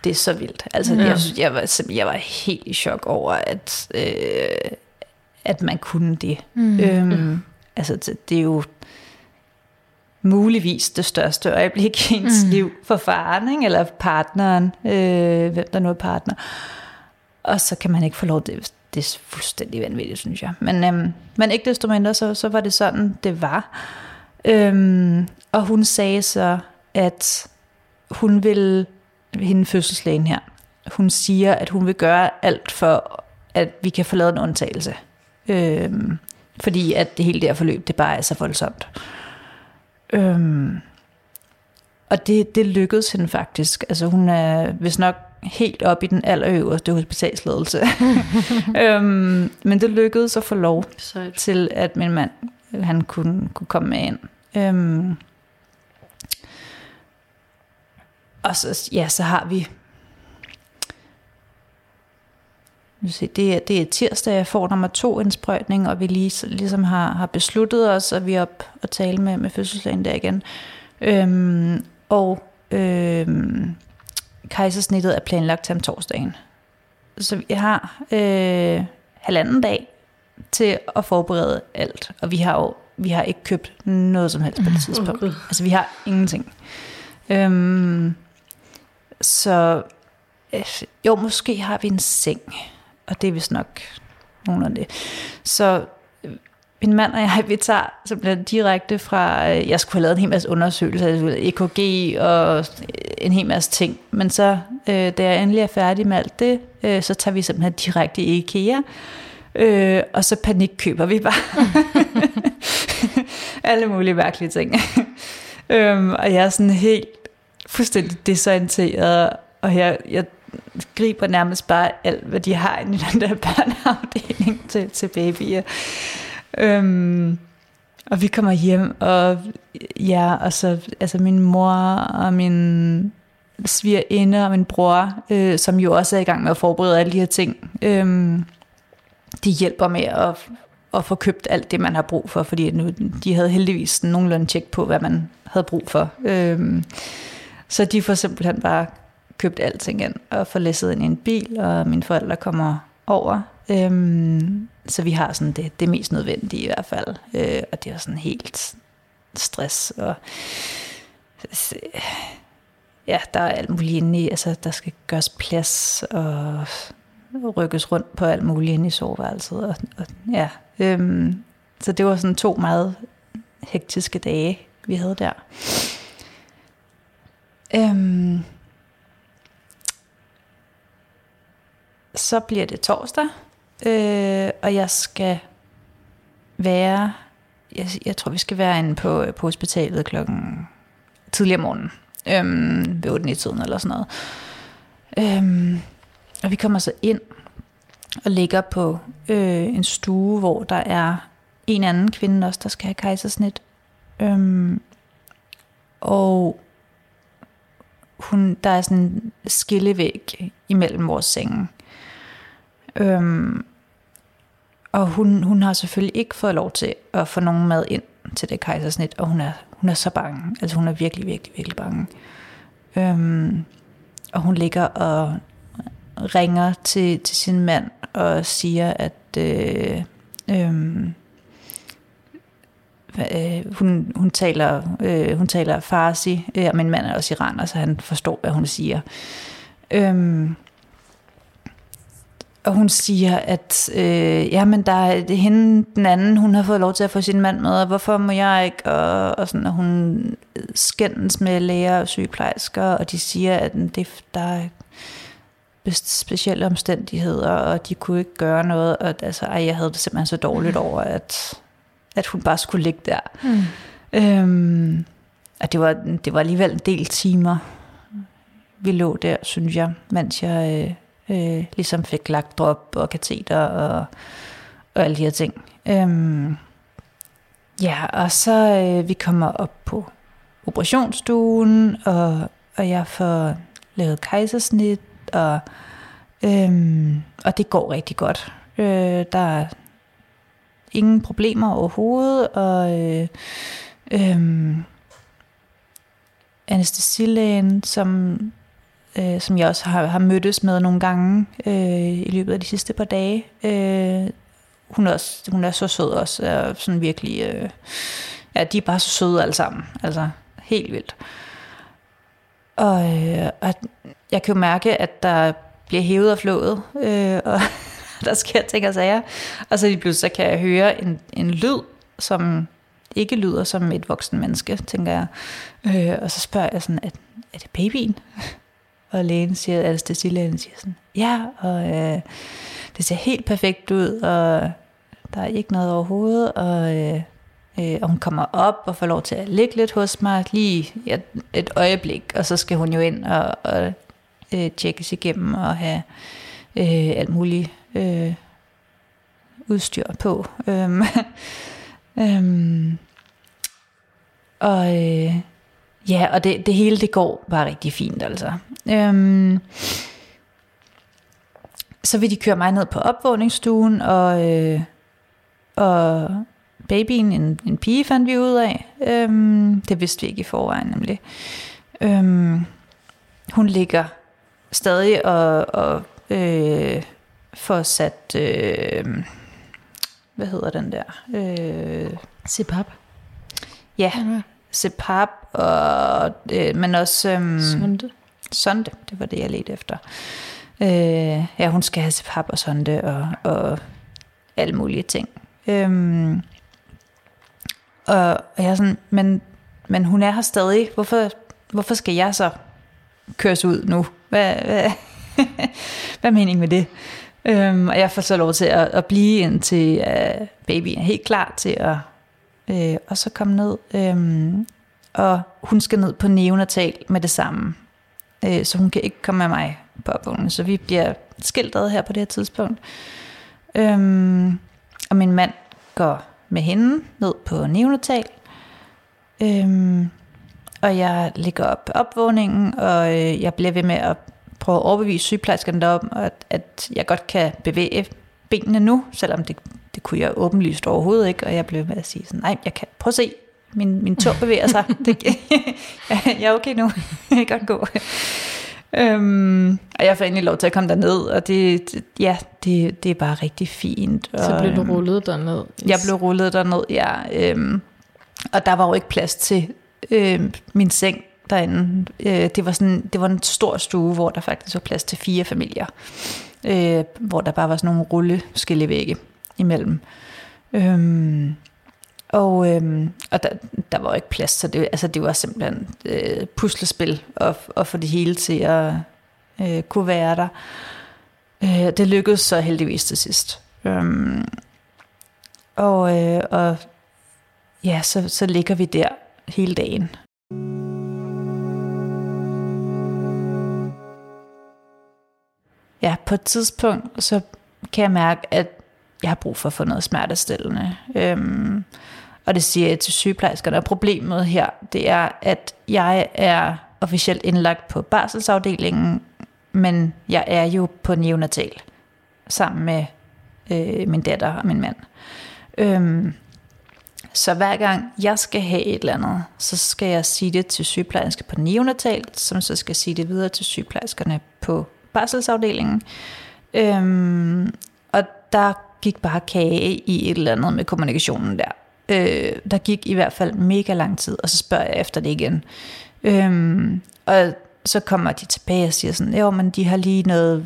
Det er så vildt. Altså, Ja. jeg, synes, jeg, var, simpelthen- jeg var helt i chok over, at, øh, at man kunne det. Mm. Øhm, altså, det, det er jo muligvis det største øjeblik i ens mm. liv for faren, ikke? eller partneren, øh, hvem der nu er partner. Og så kan man ikke få lov til det. Det er fuldstændig vanvittigt, synes jeg. Men, øhm, men ikke desto mindre, så, så var det sådan, det var. Øhm, og hun sagde så, at hun vil, hende fødselslægen her, hun siger, at hun vil gøre alt for, at vi kan få lavet en undtagelse. Øhm, fordi at det hele det her forløb, det bare er så voldsomt. Øhm, og det, det lykkedes hende faktisk. Altså hun er vist nok helt op i den allerøverste hospitalsledelse. *laughs* øhm, men det lykkedes at få lov Sejt. til, at min mand han kunne, kunne komme med ind. Øhm, og så, ja, så har vi... Nu se, det, er, det er tirsdag, jeg får nummer to indsprøjtning, og vi lige, ligesom har, har besluttet os, at vi er op og tale med, med fødselslægen der igen. Øhm, og øhm, kejsersnittet er planlagt til om torsdagen. Så vi har øh, halvanden dag til at forberede alt. Og vi har jo vi har ikke købt noget som helst på det *laughs* tidspunkt. Gud. Altså vi har ingenting. Øhm, så øh, jo, måske har vi en seng. Og det er vist nok nogen af det. Så øh, min mand og jeg, *laughs* vi tager simpelthen direkte fra, øh, jeg skulle have lavet en hel masse undersøgelser, EKG og en hel masse ting. Men så, øh, da jeg endelig er færdig med alt det, øh, så tager vi simpelthen direkte i IKEA. Øh, og så panikkøber vi bare *laughs* *laughs* alle mulige mærkelige ting. øhm, og jeg er sådan helt fuldstændig desorienteret, og jeg, jeg griber nærmest bare alt, hvad de har i den der børneafdeling *laughs* til, til babyer. Øhm, og vi kommer hjem, og ja, og så altså min mor og min svigerinde og min bror, øh, som jo også er i gang med at forberede alle de her ting, øh, de hjælper med at, at få købt alt det, man har brug for, fordi nu, de havde heldigvis nogenlunde tjek på, hvad man havde brug for. Øh, så de får simpelthen bare købt alting ind og får læsset ind i en bil, og mine forældre kommer over. Øhm, så vi har sådan det, det mest nødvendige i hvert fald. Øh, og det er sådan helt stress. Og, ja, der er alt muligt inde i. Altså, der skal gøres plads og rykkes rundt på alt muligt inde i soveværelset. Og, og, ja, Øhm, så det var sådan to meget hektiske dage, vi havde der. Øhm, så bliver det torsdag, øh, og jeg skal være, jeg, jeg tror vi skal være inde på, øh, på hospitalet klokken tidligere om morgenen, øhm, ved 8 tiden eller sådan noget. Øhm, og vi kommer så ind og ligger på øh, en stue, hvor der er en anden kvinde også, der skal have kejsersnit. Øhm, og hun, der er sådan en skillevæg imellem vores senge. Øhm, og hun, hun har selvfølgelig ikke fået lov til at få nogen mad ind til det kejsersnit, og hun er, hun er så bange. Altså hun er virkelig, virkelig, virkelig bange. Øhm, og hun ligger og ringer til, til sin mand og siger, at øh, øh, øh, hun, hun, taler, øh, hun taler farsi, øh, og min mand er også iraner, så han forstår, hvad hun siger. Øh, og hun siger, at øh, jamen, der er det hende, den anden, hun har fået lov til at få sin mand med, og hvorfor må jeg ikke? Og, og, sådan, og hun skændes med læger og sygeplejersker, og de siger, at det, der er specielle omstændigheder, og de kunne ikke gøre noget. Og altså, ej, jeg havde det simpelthen så dårligt mm. over, at, at hun bare skulle ligge der. Mm. Øhm, og det var, det var alligevel en del timer, vi lå der, synes jeg, mens jeg øh, øh, ligesom fik lagt drop og kateter og, og alle de her ting. Øhm, ja, og så øh, vi kommer op på operationsstuen, og, og jeg får lavet kejsersnit, og, øhm, og det går rigtig godt. Øh, der er ingen problemer overhovedet, og øh, øh, anestesilægen, som, øh, som jeg også har, har mødtes med nogle gange øh, i løbet af de sidste par dage, øh, hun, er også, hun er så sød også, og sådan virkelig, øh, ja, de er bare så søde alle sammen, altså helt vildt. Og, øh, og jeg kan jo mærke, at der bliver hævet og flået, øh, og *laughs* der sker ting og sager. Og så lige pludselig så kan jeg høre en, en lyd, som ikke lyder som et voksen menneske, tænker jeg. Øh, og så spørger jeg sådan, er, er det babyen? *laughs* Og lægen siger, altså anestesilægen siger sådan, ja, og øh, det ser helt perfekt ud, og der er ikke noget overhovedet, og, øh, øh, og hun kommer op og får lov til at ligge lidt hos mig, lige et, et øjeblik, og så skal hun jo ind og, og øh, tjekkes igennem og have øh, alt muligt øh, udstyr på. Øhm, *laughs* øhm, og øh, ja, og det, det hele det går bare rigtig fint altså. Øhm, så vil de køre mig ned på opvågningsstuen, og, øh, og babyen, en, en pige fandt vi ud af. Øhm, det vidste vi ikke i forvejen nemlig. Øhm, hun ligger stadig og, og øh, får sat, øh, hvad hedder den der? Øh, CPAP. Ja, CPAP, og, øh, men også... Øh, Sonde. Sonde, det var det, jeg ledte efter. Øh, ja, hun skal have CPAP og sonde og, og alle mulige ting. Øhm, og, og jeg er sådan, men, men hun er her stadig. Hvorfor, hvorfor skal jeg så køres ud nu? Hvad, hvad, *laughs* hvad er meningen med det? Øhm, og jeg får så lov til at, at blive indtil uh, babyen er helt klar til at øh, og så komme ned. Øhm, og hun skal ned på neonatal med det samme. Øh, så hun kan ikke komme med mig på opvågningen. Så vi bliver skilt her på det her tidspunkt. Øhm, og min mand går med hende ned på neonatal. Øhm, og jeg ligger op på opvågningen, og øh, jeg bliver ved med at at overbevise sygeplejerskerne om, at, at jeg godt kan bevæge benene nu, selvom det, det kunne jeg åbenlyst overhovedet ikke, og jeg blev med at sige sådan, nej, jeg kan, prøv at se, min, min tog bevæger sig, *laughs* det, *laughs* jeg er okay nu, *laughs* jeg kan godt gå. Øhm, og jeg får endelig lov til at komme derned, og det, det ja, det, det er bare rigtig fint. Og, Så blev du rullet derned? Jeg blev rullet derned, ja. Øhm, og der var jo ikke plads til øh, min seng derinde. Øh, det, var sådan, det var en stor stue, hvor der faktisk var plads til fire familier. Øh, hvor der bare var sådan nogle rulleskillevægge imellem. Øhm, og øhm, og der, der var ikke plads, så det, altså det var simpelthen øh, puslespil at, at få det hele til at øh, kunne være der. Øh, det lykkedes så heldigvis til sidst. Øhm, og, øh, og ja, så, så ligger vi der hele dagen. Ja, på et tidspunkt, så kan jeg mærke, at jeg har brug for at få noget smertestillende. Øhm, og det siger jeg til sygeplejerskerne. Og problemet her, det er, at jeg er officielt indlagt på barselsafdelingen, men jeg er jo på neonatal sammen med øh, min datter og min mand. Øhm, så hver gang jeg skal have et eller andet, så skal jeg sige det til sygeplejersker på neonatal, som så skal sige det videre til sygeplejerskerne på barselsafdelingen. Øhm, og der gik bare kage i et eller andet med kommunikationen der. Øh, der gik i hvert fald mega lang tid, og så spørger jeg efter det igen. Øhm, og så kommer de tilbage og siger sådan, jo, men de har lige noget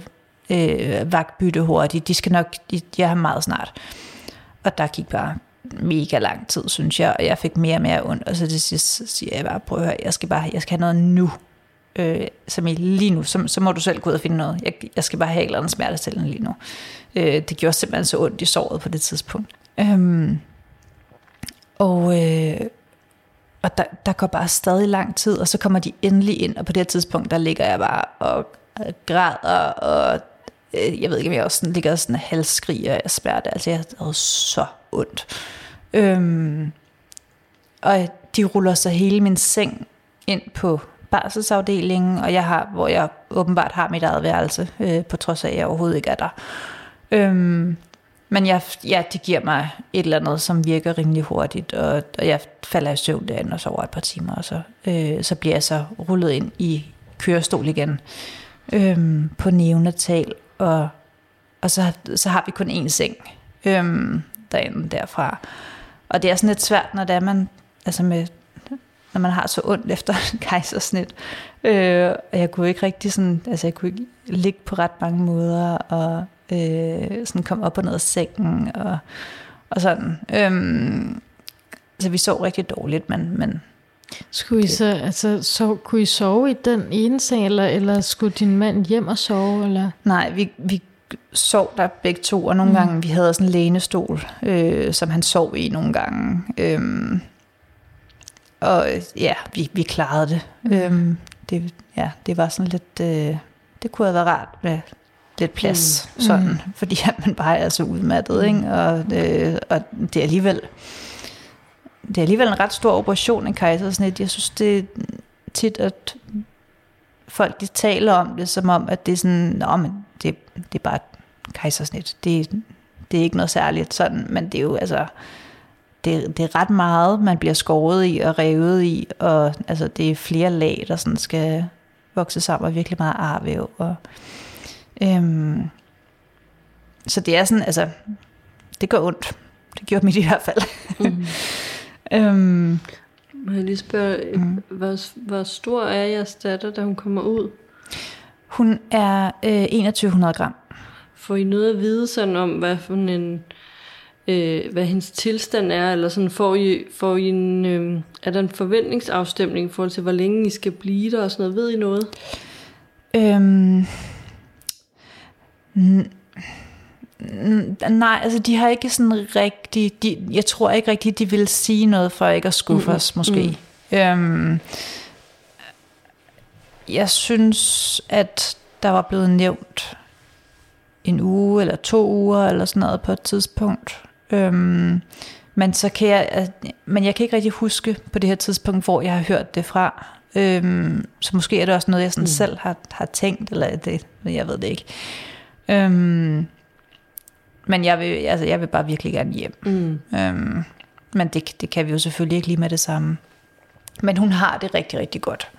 øh, vagtbytte hurtigt, de skal nok, de, jeg har meget snart. Og der gik bare mega lang tid, synes jeg, og jeg fik mere og mere ondt, og så til sidst siger jeg bare, prøv at høre, jeg skal bare, jeg skal have noget nu, øh, som i lige nu, så, så må du selv gå ud og finde noget. Jeg, jeg skal bare have et eller andet smertestillende lige nu. Øh, det gjorde simpelthen så ondt i såret på det tidspunkt. Øhm, og øh, og der, der går bare stadig lang tid, og så kommer de endelig ind, og på det her tidspunkt, der ligger jeg bare og græder, og øh, jeg ved ikke, om jeg også sådan, ligger sådan halsskriger af smerte. Altså, jeg havde så ondt. Øhm, og de ruller så hele min seng ind på barselsafdelingen, og jeg har, hvor jeg åbenbart har mit eget værelse, øh, på trods af, at jeg overhovedet ikke er der. Øhm, men jeg, ja, det giver mig et eller andet, som virker rimelig hurtigt, og, og jeg falder i søvn derinde og sover et par timer, og så, øh, så bliver jeg så rullet ind i kørestol igen øhm, på neonatal, og, og så, så har vi kun én seng øhm, derinde derfra. Og det er sådan lidt svært, når det er man, altså med, når man har så ondt efter en *laughs* kejsersnit. Øh, og jeg kunne ikke rigtig sådan, altså jeg kunne ikke ligge på ret mange måder, og øh, sådan kom op og ned af sengen, og, og sådan. Øhm, så vi sov rigtig dårligt, men, men skulle I så, altså, så, kunne I sove i den ene seng, eller, eller skulle din mand hjem og sove? Eller? Nej, vi, vi sov der begge to, og nogle mm. gange, vi havde sådan en lænestol, øh, som han sov i nogle gange. Øhm, og ja, vi, vi klarede det. Mm. Øhm, det. Ja, det var sådan lidt, øh, det kunne have været rart med lidt plads, mm. sådan, mm. fordi at man bare er så udmattet, mm. ikke? Og, øh, og det er alligevel det er alligevel en ret stor operation, en kejsersnit. Jeg synes, det er tit, at folk de taler om det, som om, at det er sådan, Nå, men det, det er bare et kejsersnit. Det, det er ikke noget særligt sådan, men det er jo altså, det, det er ret meget, man bliver skåret i og revet i, og altså, det er flere lag, der sådan skal vokse sammen, og virkelig meget arvæv. Og, øhm, så det er sådan, altså, det gør ondt. Det gjorde mit i hvert fald. Mm. *laughs* øhm, Må jeg lige spørge, mm. hvor, hvor stor er jeres datter, da hun kommer ud? Hun er øh, 2100 gram. Får I noget at vide sådan om, hvad for en øh, hvad hendes tilstand er, eller sådan får I, får I en, øh, er der en forventningsafstemning i forhold til, hvor længe I skal blive der og sådan noget? Ved I noget? Øhm, nej, altså de har ikke sådan rigtig, de, jeg tror ikke rigtig, de vil sige noget for ikke at skuffe mm, os måske. Mm. Øhm, jeg synes, at der var blevet nævnt en uge eller to uger eller sådan noget på et tidspunkt. Øhm, men, så kan jeg, men jeg kan ikke rigtig huske på det her tidspunkt, hvor jeg har hørt det fra. Øhm, så måske er det også noget, jeg sådan mm. selv har, har tænkt, eller det, jeg ved det ikke. Øhm, men jeg vil, altså, jeg vil bare virkelig gerne hjem. Mm. Øhm, men det, det kan vi jo selvfølgelig ikke lige med det samme. Men hun har det rigtig, rigtig godt.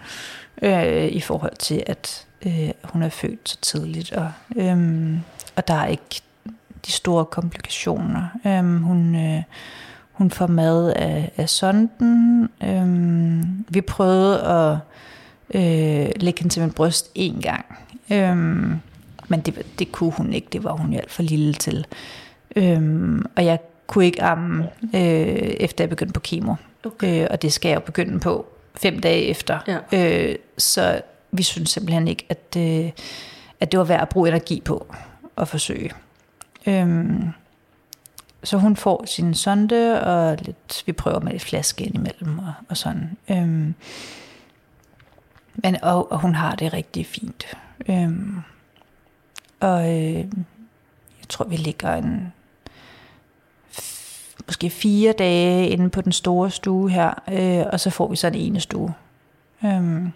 Øh, I forhold til, at øh, hun er født så tidligt. Og, øh, og der er ikke de store komplikationer. Øhm, hun, øh, hun får mad af, af sonden. Øhm, vi prøvede at øh, lægge hende til min bryst en gang. Øhm, men det, det kunne hun ikke. Det var hun jo alt for lille til. Øhm, og jeg kunne ikke amme, øh, efter jeg begyndte på kemo. Okay. Øh, og det skal jeg jo begynde på fem dage efter. Ja. Øh, så vi synes simpelthen ikke, at, øh, at det var værd at bruge energi på at forsøge. Øhm, så hun får sin sonde, og lidt, vi prøver med lidt flaske ind imellem og, og sådan. Øhm, men, og, og hun har det rigtig fint. Øhm, og øh, jeg tror, vi ligger en måske fire dage inde på den store stue her, øh, og så får vi så en ene stue. Øhm,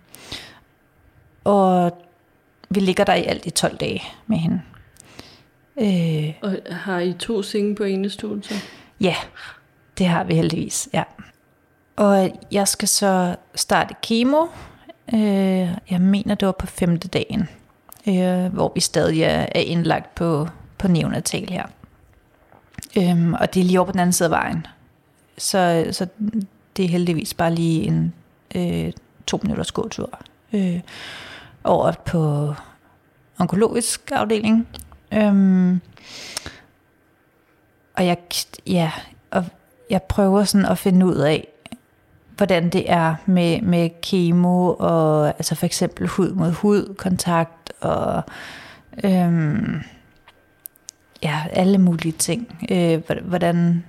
og vi ligger der i alt i 12 dage med hende. Øh, Og har I to senge på ene stue så? Ja, det har vi heldigvis, ja. Og jeg skal så starte kemo. Øh, jeg mener, det var på femte dagen, øh, hvor vi stadig er er indlagt på, på neonatal her. Øhm, og det er lige over på den anden side af vejen. Så, så det er heldigvis bare lige en øh, to minutters gåtur øh, over på onkologisk afdeling. Øhm, og jeg, ja, og jeg prøver sådan at finde ud af, hvordan det er med, med kemo, og altså for eksempel hud mod hud kontakt, og øhm, ja, alle mulige ting. Øh, hvordan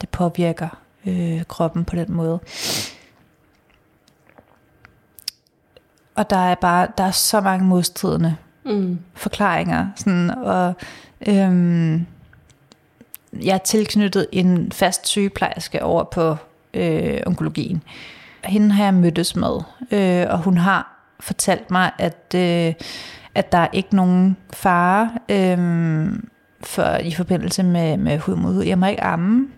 det påvirker øh, kroppen på den måde. Og der er bare der er så mange modstridende Mm. forklaringer. Sådan, og øhm, jeg er tilknyttet en fast sygeplejerske over på øh, onkologien. Hende har jeg mødtes med, øh, og hun har fortalt mig, at, øh, at der er ikke nogen fare øh, for, i forbindelse med, med hud mod hud. Jeg må ikke amme,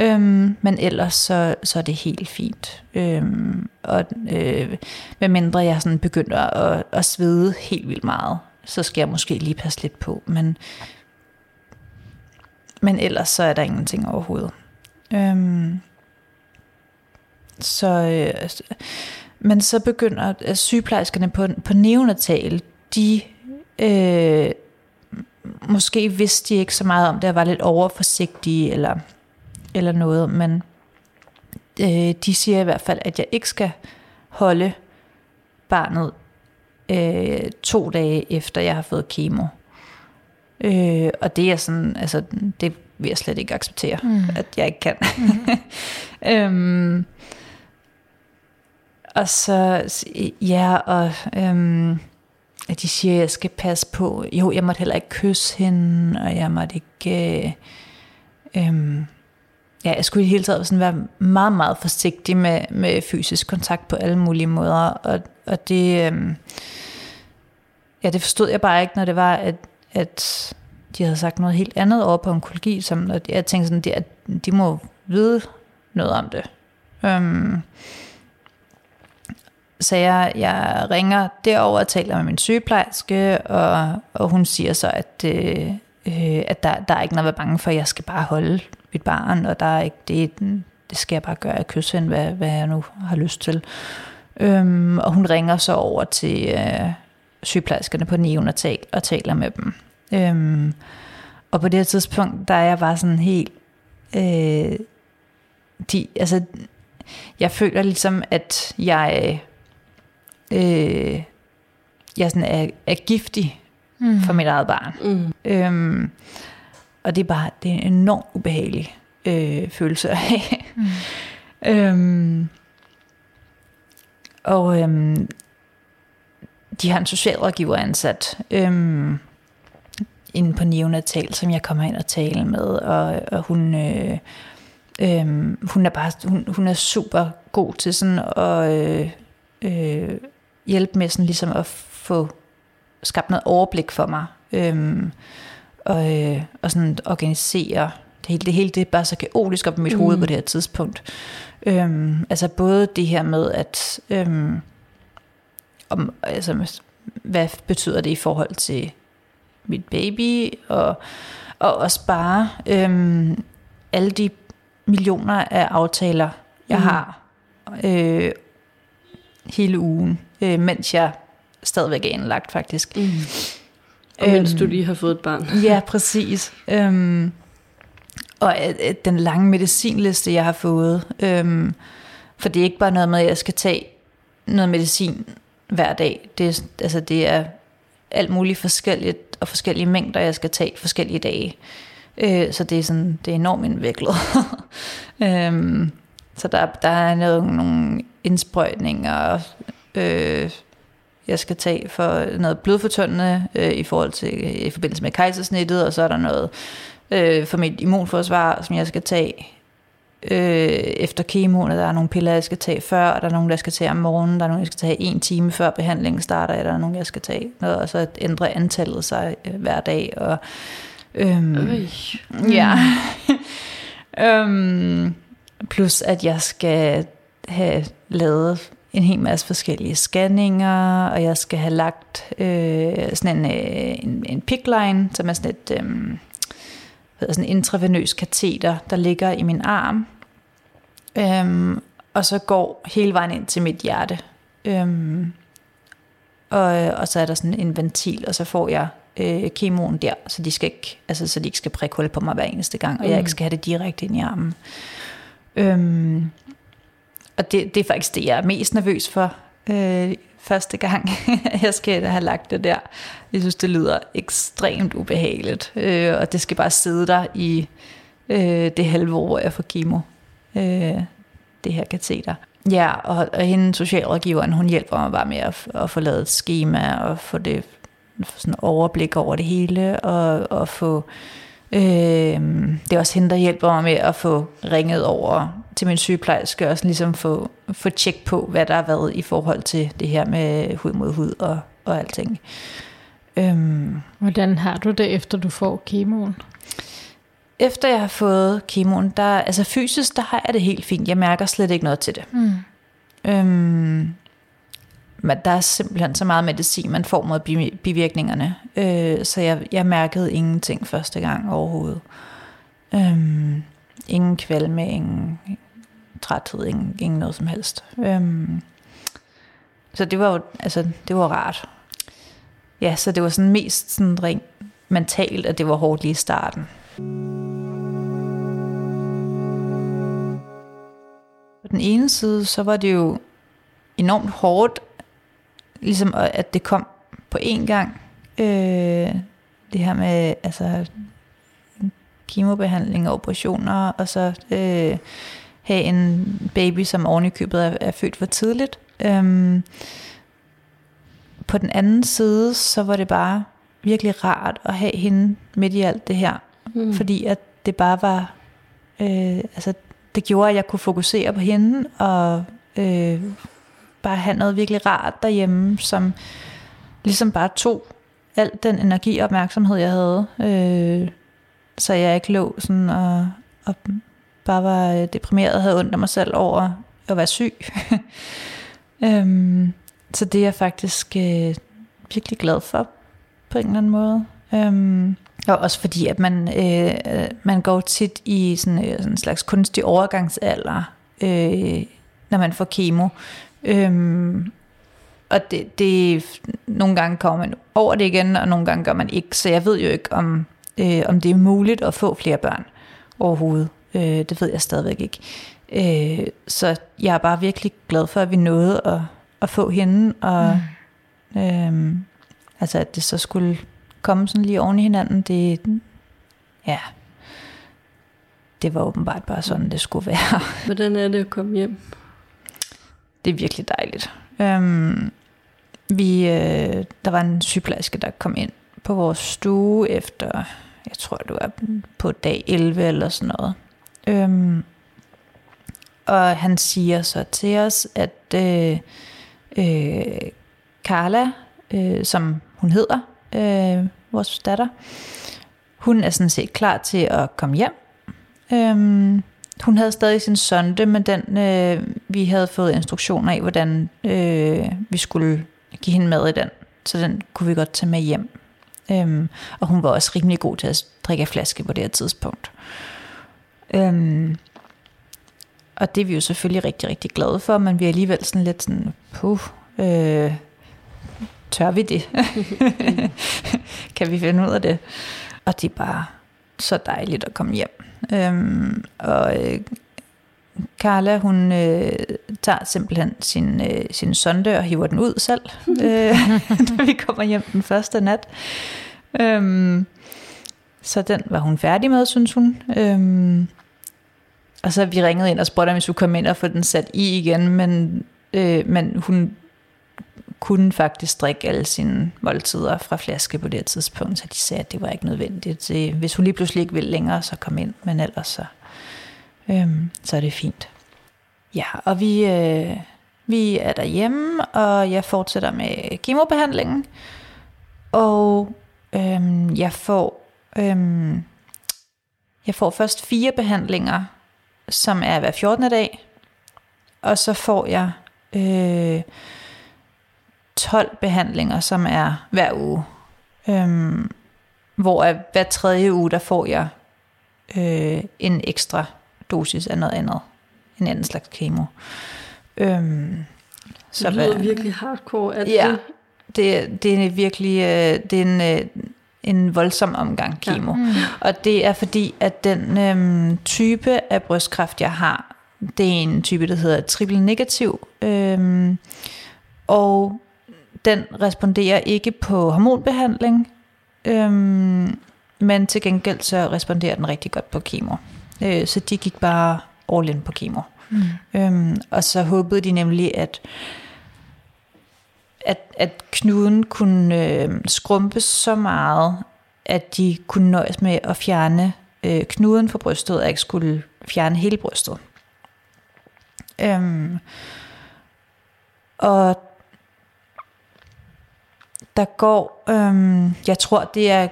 Øhm, men ellers så, så er det helt fint. Øhm, og øh, med mindre jeg sådan begynder at, at svede helt vildt meget, så skal jeg måske lige passe lidt på. Men, men ellers så er der ingenting overhovedet. Øhm, så, øh, men så begynder øh, sygeplejerskerne på, på neonatal, de øh, måske vidste de ikke så meget om det, og var lidt overforsigtige, eller eller noget, men øh, de siger i hvert fald, at jeg ikke skal holde barnet øh, to dage efter jeg har fået kemo. Øh, og det er sådan, altså det vil jeg slet ikke acceptere, mm. at jeg ikke kan. Mm. *laughs* øhm, og så, ja, og øhm, at de siger, at jeg skal passe på. Jo, jeg måtte heller ikke kysse hende, og jeg måtte ikke... Øh, øhm, ja, jeg skulle i det hele taget sådan være meget, meget forsigtig med, med fysisk kontakt på alle mulige måder. Og, og det, øh, ja, det forstod jeg bare ikke, når det var, at, at de havde sagt noget helt andet over på onkologi, som og jeg tænkte sådan, at de må vide noget om det. Øhm, så jeg, jeg ringer derover og taler med min sygeplejerske, og, og hun siger så, at, øh, øh at der, der er ikke noget at være bange for, jeg skal bare holde mit barn, og der er ikke det, det skal jeg bare gøre, at kysse hende, hvad, hvad jeg nu har lyst til. Øhm, og hun ringer så over til øh, sygeplejerskerne på neonatal og taler med dem. Øhm, og på det her tidspunkt, der er jeg bare sådan helt... Øh, de, altså, jeg føler ligesom, at jeg, øh, jeg sådan er, er giftig mm. for mit eget barn. Mm. Øhm, og det er bare det er en enormt ubehagelig øh, følelse at have. Mm. *laughs* øhm, og øhm, de har en socialrådgiver ansat øhm, inde på neonatal, som jeg kommer ind og taler med, og, og hun, øh, øh, hun er bare hun, hun er super god til sådan at øh, øh, hjælpe med sådan ligesom at få skabt noget overblik for mig. Øhm, og, øh, og sådan organisere det hele. Det hele det er bare så kaotisk op i mit mm. hoved på det her tidspunkt. Øhm, altså både det her med, at øhm, om, altså, hvad betyder det i forhold til mit baby, og, og også bare øhm, alle de millioner af aftaler, jeg mm. har øh, hele ugen, øh, mens jeg stadigvæk er indlagt faktisk. Mm. Og mens du lige har fået et barn. *laughs* ja, præcis. Øhm, og at, at den lange medicinliste, jeg har fået. Øhm, for det er ikke bare noget med, at jeg skal tage noget medicin hver dag. Det er, altså, det er alt muligt forskelligt, og forskellige mængder, jeg skal tage forskellige dage. Øh, så det er, sådan, det er enormt indviklet. *laughs* øhm, så der, der er noget, nogle indsprøjtninger, øh, jeg skal tage for noget blodfortyndende øh, i forhold til i forbindelse med kejsersnittet, og så er der noget øh, for mit immunforsvar, som jeg skal tage øh, efter kemoen, der er nogle piller, jeg skal tage før, og der er nogle, jeg skal tage om morgenen, der er nogle, jeg skal tage en time før behandlingen starter, eller der er nogle, jeg skal tage noget, og så ændre antallet sig øh, hver dag. Og, øhm, Øh. Ja. *laughs* øhm, plus at jeg skal have lavet en hel masse forskellige scanninger, og jeg skal have lagt øh, sådan en, øh, en, en pickline, som er sådan et øh, hvad sådan en intravenøs kateter, der ligger i min arm. Øhm, og så går hele vejen ind til mit hjerte. Øhm, og, og så er der sådan en ventil, og så får jeg øh, kemoen der, så de, skal ikke, altså, så de ikke skal prikke hul på mig hver eneste gang, og jeg ikke skal have det direkte ind i armen. Øhm, og det, det er faktisk det, jeg er mest nervøs for øh, første gang, *laughs* jeg skal have lagt det der. Jeg synes, det lyder ekstremt ubehageligt, øh, og det skal bare sidde der i øh, det halve år, hvor jeg får kemo. Øh, det her kateter. Ja, og, og hende socialrådgiveren, hun hjælper mig bare med at, at få lavet et schema og få det få sådan overblik over det hele og, og få øh, det er også hende der hjælper mig med at få ringet over til min sygeplejerske og sådan ligesom få, få tjek på hvad der har været i forhold til det her med hud mod hud og, og alting øhm, Hvordan har du det, efter du får kemoen? efter jeg har fået kemoen der, altså fysisk der har jeg det helt fint jeg mærker slet ikke noget til det Mm. Øhm, men der er simpelthen så meget medicin, man får mod bivirkningerne. Øh, så jeg, jeg mærkede ingenting første gang overhovedet. Øhm, ingen kvalme, ingen træthed, ingen, ingen noget som helst. Øhm, så det var jo, altså, det var rart. Ja, så det var sådan mest sådan rent mentalt, at det var hårdt lige i starten. På den ene side, så var det jo enormt hårdt, ligesom at det kom på én gang. Øh, det her med altså, kemobehandling og operationer, og så øh, have en baby, som oven i købet er, er født for tidligt. Øhm, på den anden side, så var det bare virkelig rart at have hende midt i alt det her. Mm. Fordi at det bare var, øh, altså det gjorde, at jeg kunne fokusere på hende, og øh, bare have noget virkelig rart derhjemme, som ligesom bare tog al den energi og opmærksomhed, jeg havde. Øh, så jeg ikke lå sådan og, og bare var øh, deprimeret og havde ondt af mig selv over at være syg. *laughs* øhm, så det er jeg faktisk øh, virkelig glad for på en eller anden måde. Øhm, og også fordi, at man, øh, man går tit i sådan, øh, sådan en slags kunstig overgangsalder, øh, når man får kemo. Øhm, og det, det, nogle gange kommer man over det igen, og nogle gange gør man ikke. Så jeg ved jo ikke, om, øh, om det er muligt at få flere børn overhovedet. Øh, det ved jeg stadigvæk ikke. Øh, så jeg er bare virkelig glad for, at vi nåede at, at få hende, og mm. øh, altså at det så skulle komme sådan lige oven i hinanden, det, ja, det var åbenbart bare sådan, det skulle være. Hvordan er det at komme hjem? Det er virkelig dejligt. Øhm, vi, øh, der var en sygeplejerske, der kom ind på vores stue efter, jeg tror det var på dag 11 eller sådan noget. Øhm, og han siger så til os, at øh, øh, Carla, øh, som hun hedder, øh, vores datter, hun er sådan set klar til at komme hjem. Øhm, hun havde stadig sin sonde, men den, øh, vi havde fået instruktioner af, hvordan øh, vi skulle give hende mad i den. Så den kunne vi godt tage med hjem. Øhm, og hun var også rimelig god til at drikke af flaske på det her tidspunkt. Øhm, og det er vi jo selvfølgelig rigtig, rigtig glade for, men vi er alligevel sådan lidt sådan, puh, øh, tør vi det? *laughs* kan vi finde ud af det? Og det er bare så dejligt at komme hjem. Øhm, og øh, Carla, hun øh, tager simpelthen sin, øh, sin sonde og hiver den ud selv, *laughs* øh, *laughs* da vi kommer hjem den første nat. Øhm, så den var hun færdig med, synes hun. Øhm, og så vi ringede ind og spurgte, om vi skulle komme ind og få den sat i igen, men, øh, men hun kunne faktisk drikke alle sine måltider fra flaske på det tidspunkt, så de sagde, at det var ikke nødvendigt. Hvis hun lige pludselig ikke ville længere, så kom ind, men ellers så, øhm, så er det fint. Ja, og vi, øh, vi er derhjemme, og jeg fortsætter med kemobehandlingen, og øhm, jeg får øhm, jeg får først fire behandlinger, som er hver 14. dag, og så får jeg øh, 12 behandlinger, som er hver uge. Øhm, hvor hver tredje uge, der får jeg øh, en ekstra dosis af noget andet. En anden slags kemo. Øhm, så det lyder hvad, virkelig hardcore. At ja, det, det er virkelig øh, det er en, øh, en voldsom omgang kemo. Ja. Mm. Og det er fordi, at den øhm, type af brystkræft, jeg har, det er en type, der hedder triple negativ. Øhm, og den responderer ikke på hormonbehandling, øhm, men til gengæld så responderer den rigtig godt på kemo. Øh, så de gik bare all in på kemo. Mm. Øhm, og så håbede de nemlig, at at, at knuden kunne øh, skrumpes så meget, at de kunne nøjes med at fjerne øh, knuden fra brystet, og ikke skulle fjerne hele brystet. Øhm, og der går, øhm, jeg tror det er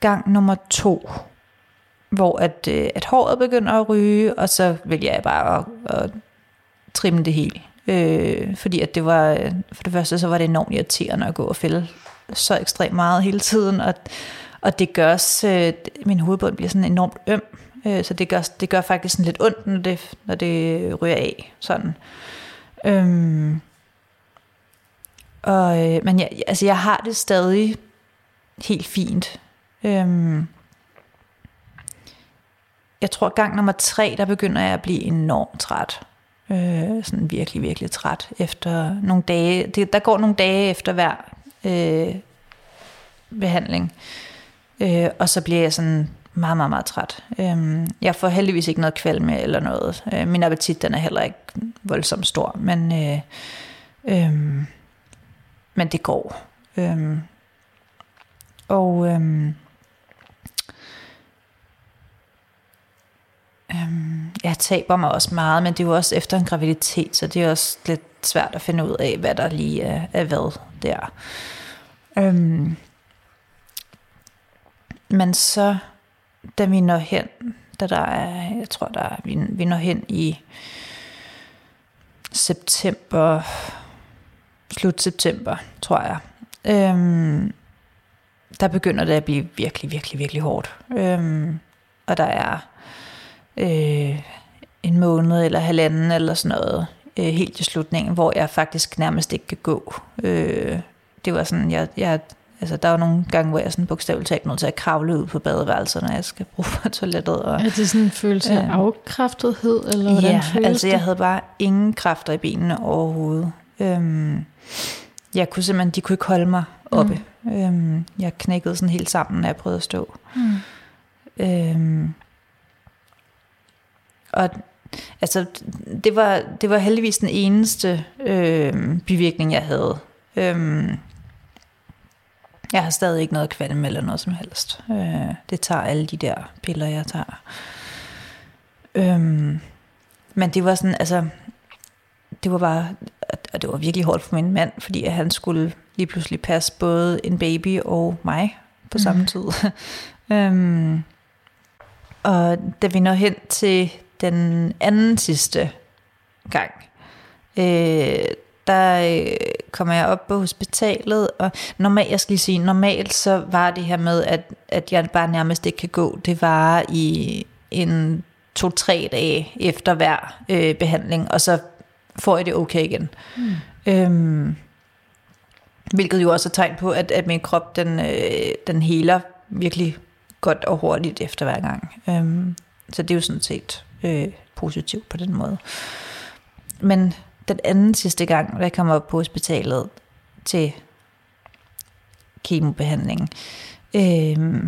gang nummer to, hvor at, øh, at håret begynder at ryge, og så vil jeg bare at, at trimme det helt. Øh, fordi at det var, for det første så var det enormt irriterende at gå og fælde så ekstremt meget hele tiden, og, og det gør også, øh, min hovedbund bliver sådan enormt øm, øh, så det gør, det gør faktisk sådan lidt ondt, når det, når det ryger af, sådan. Øhm, og, øh, men jeg, altså jeg har det stadig helt fint. Øhm, jeg tror gang nummer tre, der begynder jeg at blive enormt træt. Øh, sådan virkelig, virkelig træt efter nogle dage. Det, der går nogle dage efter hver øh, behandling. Øh, og så bliver jeg sådan meget, meget, meget træt. Øh, jeg får heldigvis ikke noget kvalme eller noget. Øh, min appetit den er heller ikke voldsomt stor, men, øh, øh, men det går. Øh, og øh, Øhm, jeg taber mig også meget, men det er jo også efter en graviditet, så det er også lidt svært at finde ud af, hvad der lige er, er hvad der. Øhm, men så, da vi når hen, da der er, jeg tror, der er, vi, vi når hen i september, slut september, tror jeg, øhm, der begynder det at blive virkelig, virkelig, virkelig hårdt. Øhm, og der er øh, en måned eller halvanden eller sådan noget, øh, helt til slutningen, hvor jeg faktisk nærmest ikke kan gå. Øh, det var sådan, jeg, jeg Altså, der er jo nogle gange, hvor jeg sådan bogstaveligt talt nødt til at kravle ud på badeværelset, når jeg skal bruge *laughs* på toilettet. Og, er det sådan en følelse af øh, afkræftethed, eller hvordan Ja, føles altså jeg havde bare ingen kræfter i benene overhovedet. Øhm, jeg kunne simpelthen, de kunne ikke holde mig oppe. Mm. Øhm, jeg knækkede sådan helt sammen, når jeg prøvede at stå. Mm. Øhm, og altså, det var, det var heldigvis den eneste øh, bivirkning, jeg havde. Øhm, jeg har stadig ikke noget kvalm eller noget som helst. Øh, det tager alle de der piller, jeg tager. Øhm, men det var sådan, altså, det var bare, og det var virkelig hårdt for min mand, fordi han skulle lige pludselig passe både en baby og mig på samme mm. tid. *laughs* øhm, og da vi når hen til den anden sidste gang, øh, der øh, kommer jeg op på hospitalet, og normalt, jeg skal lige sige, normalt så var det her med, at, at jeg bare nærmest ikke kan gå, det var i en to-tre dage efter hver øh, behandling, og så får jeg det okay igen. Mm. Øhm, hvilket jo også er tegn på, at, at min krop, den, øh, den heler virkelig godt og hurtigt efter hver gang. Øhm, så det er jo sådan set øh, positivt på den måde. Men den anden sidste gang, da jeg kom op på hospitalet til kemobehandling, øh,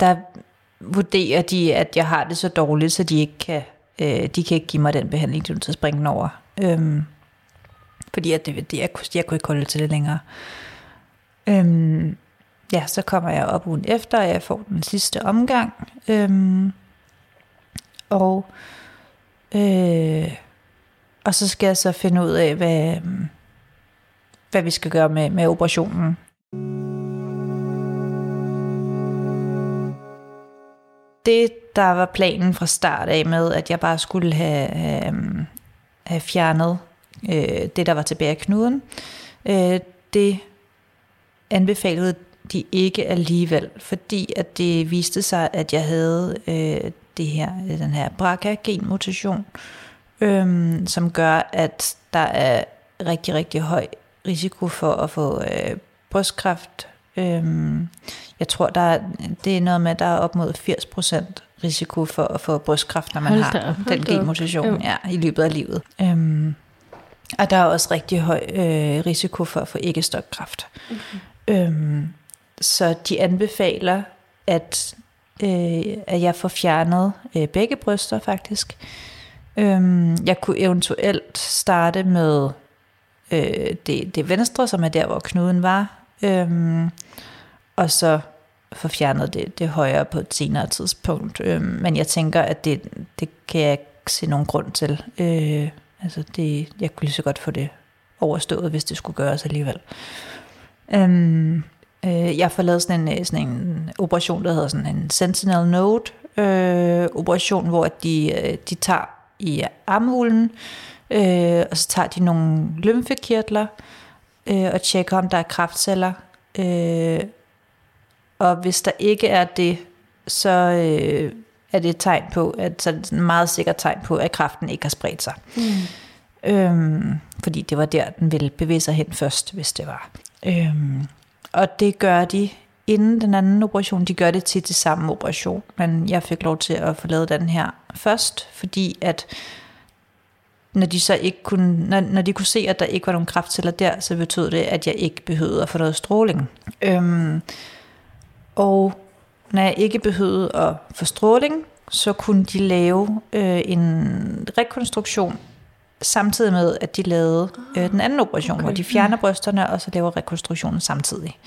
der vurderer de, at jeg har det så dårligt, så de ikke kan, øh, de kan ikke give mig den behandling, de er nødt til at springe den over. Øh, fordi at det, det, jeg, jeg kunne ikke holde til det længere. Øh, ja, så kommer jeg op ugen efter, og jeg får den sidste omgang. Øh, og øh, og så skal jeg så finde ud af, hvad, hvad vi skal gøre med, med operationen. Det, der var planen fra start af med, at jeg bare skulle have, have, have fjernet øh, det, der var tilbage af knuden, øh, det anbefalede de ikke alligevel, fordi at det viste sig, at jeg havde øh, det her, den her BRCA-genmutation, øhm, som gør, at der er rigtig, rigtig høj risiko for at få øh, brystkræft. Øhm, jeg tror, der er, det er noget med, at der er op mod 80% risiko for at få brystkræft, når man hold har op, den genmutation ja, i løbet af livet. Øhm, og der er også rigtig høj øh, risiko for at få æggestokkræft. Okay. Øhm, så de anbefaler, at, øh, at jeg får fjernet øh, begge bryster faktisk. Øhm, jeg kunne eventuelt starte med øh, det, det venstre, som er der, hvor knuden var, øhm, og så få fjernet det, det højre på et senere tidspunkt. Øhm, men jeg tænker, at det, det kan jeg ikke se nogen grund til. Øh, altså det, jeg kunne lige så godt få det overstået, hvis det skulle gøres alligevel. Øhm, øh, jeg får lavet sådan en, sådan en operation, der hedder sådan en Sentinel Node øh, operation, hvor de, øh, de tager i armhulen, øh, og så tager de nogle lymfekirtler øh, og tjekker, om der er kraftceller. Øh, og hvis der ikke er det, så øh, er det et tegn på, at så er det et meget sikkert tegn på, at kræften ikke har spredt sig. Mm. Øhm, fordi det var der, den ville bevæge sig hen først, hvis det var. Øhm, og det gør de inden den anden operation. De gør det til det samme operation, men jeg fik lov til at få lavet den her først, fordi at når de så ikke kunne, når, når de kunne se, at der ikke var nogen kraftceller der, så betød det, at jeg ikke behøvede at få noget stråling. Øhm, og når jeg ikke behøvede at få stråling, så kunne de lave øh, en rekonstruktion samtidig med, at de lavede øh, den anden operation, okay. hvor de fjerner brysterne, og så laver rekonstruktionen samtidig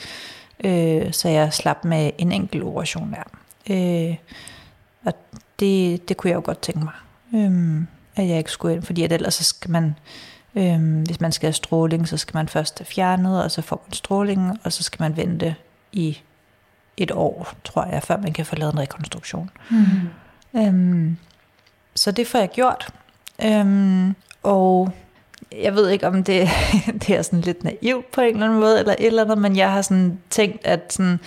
øh, så jeg slap med en enkelt operation der. Øh, og det, det kunne jeg jo godt tænke mig, øh, at jeg ikke skulle ind, fordi at ellers så skal man, øh, hvis man skal have stråling, så skal man først have fjernet, og så får man stråling, og så skal man vente i et år, tror jeg, før man kan få lavet en rekonstruktion. Mm. Øh, så det får jeg gjort. Øh, og jeg ved ikke, om det, *laughs* det er sådan lidt naivt på en eller anden måde, eller et eller andet, men jeg har sådan tænkt, at sådan,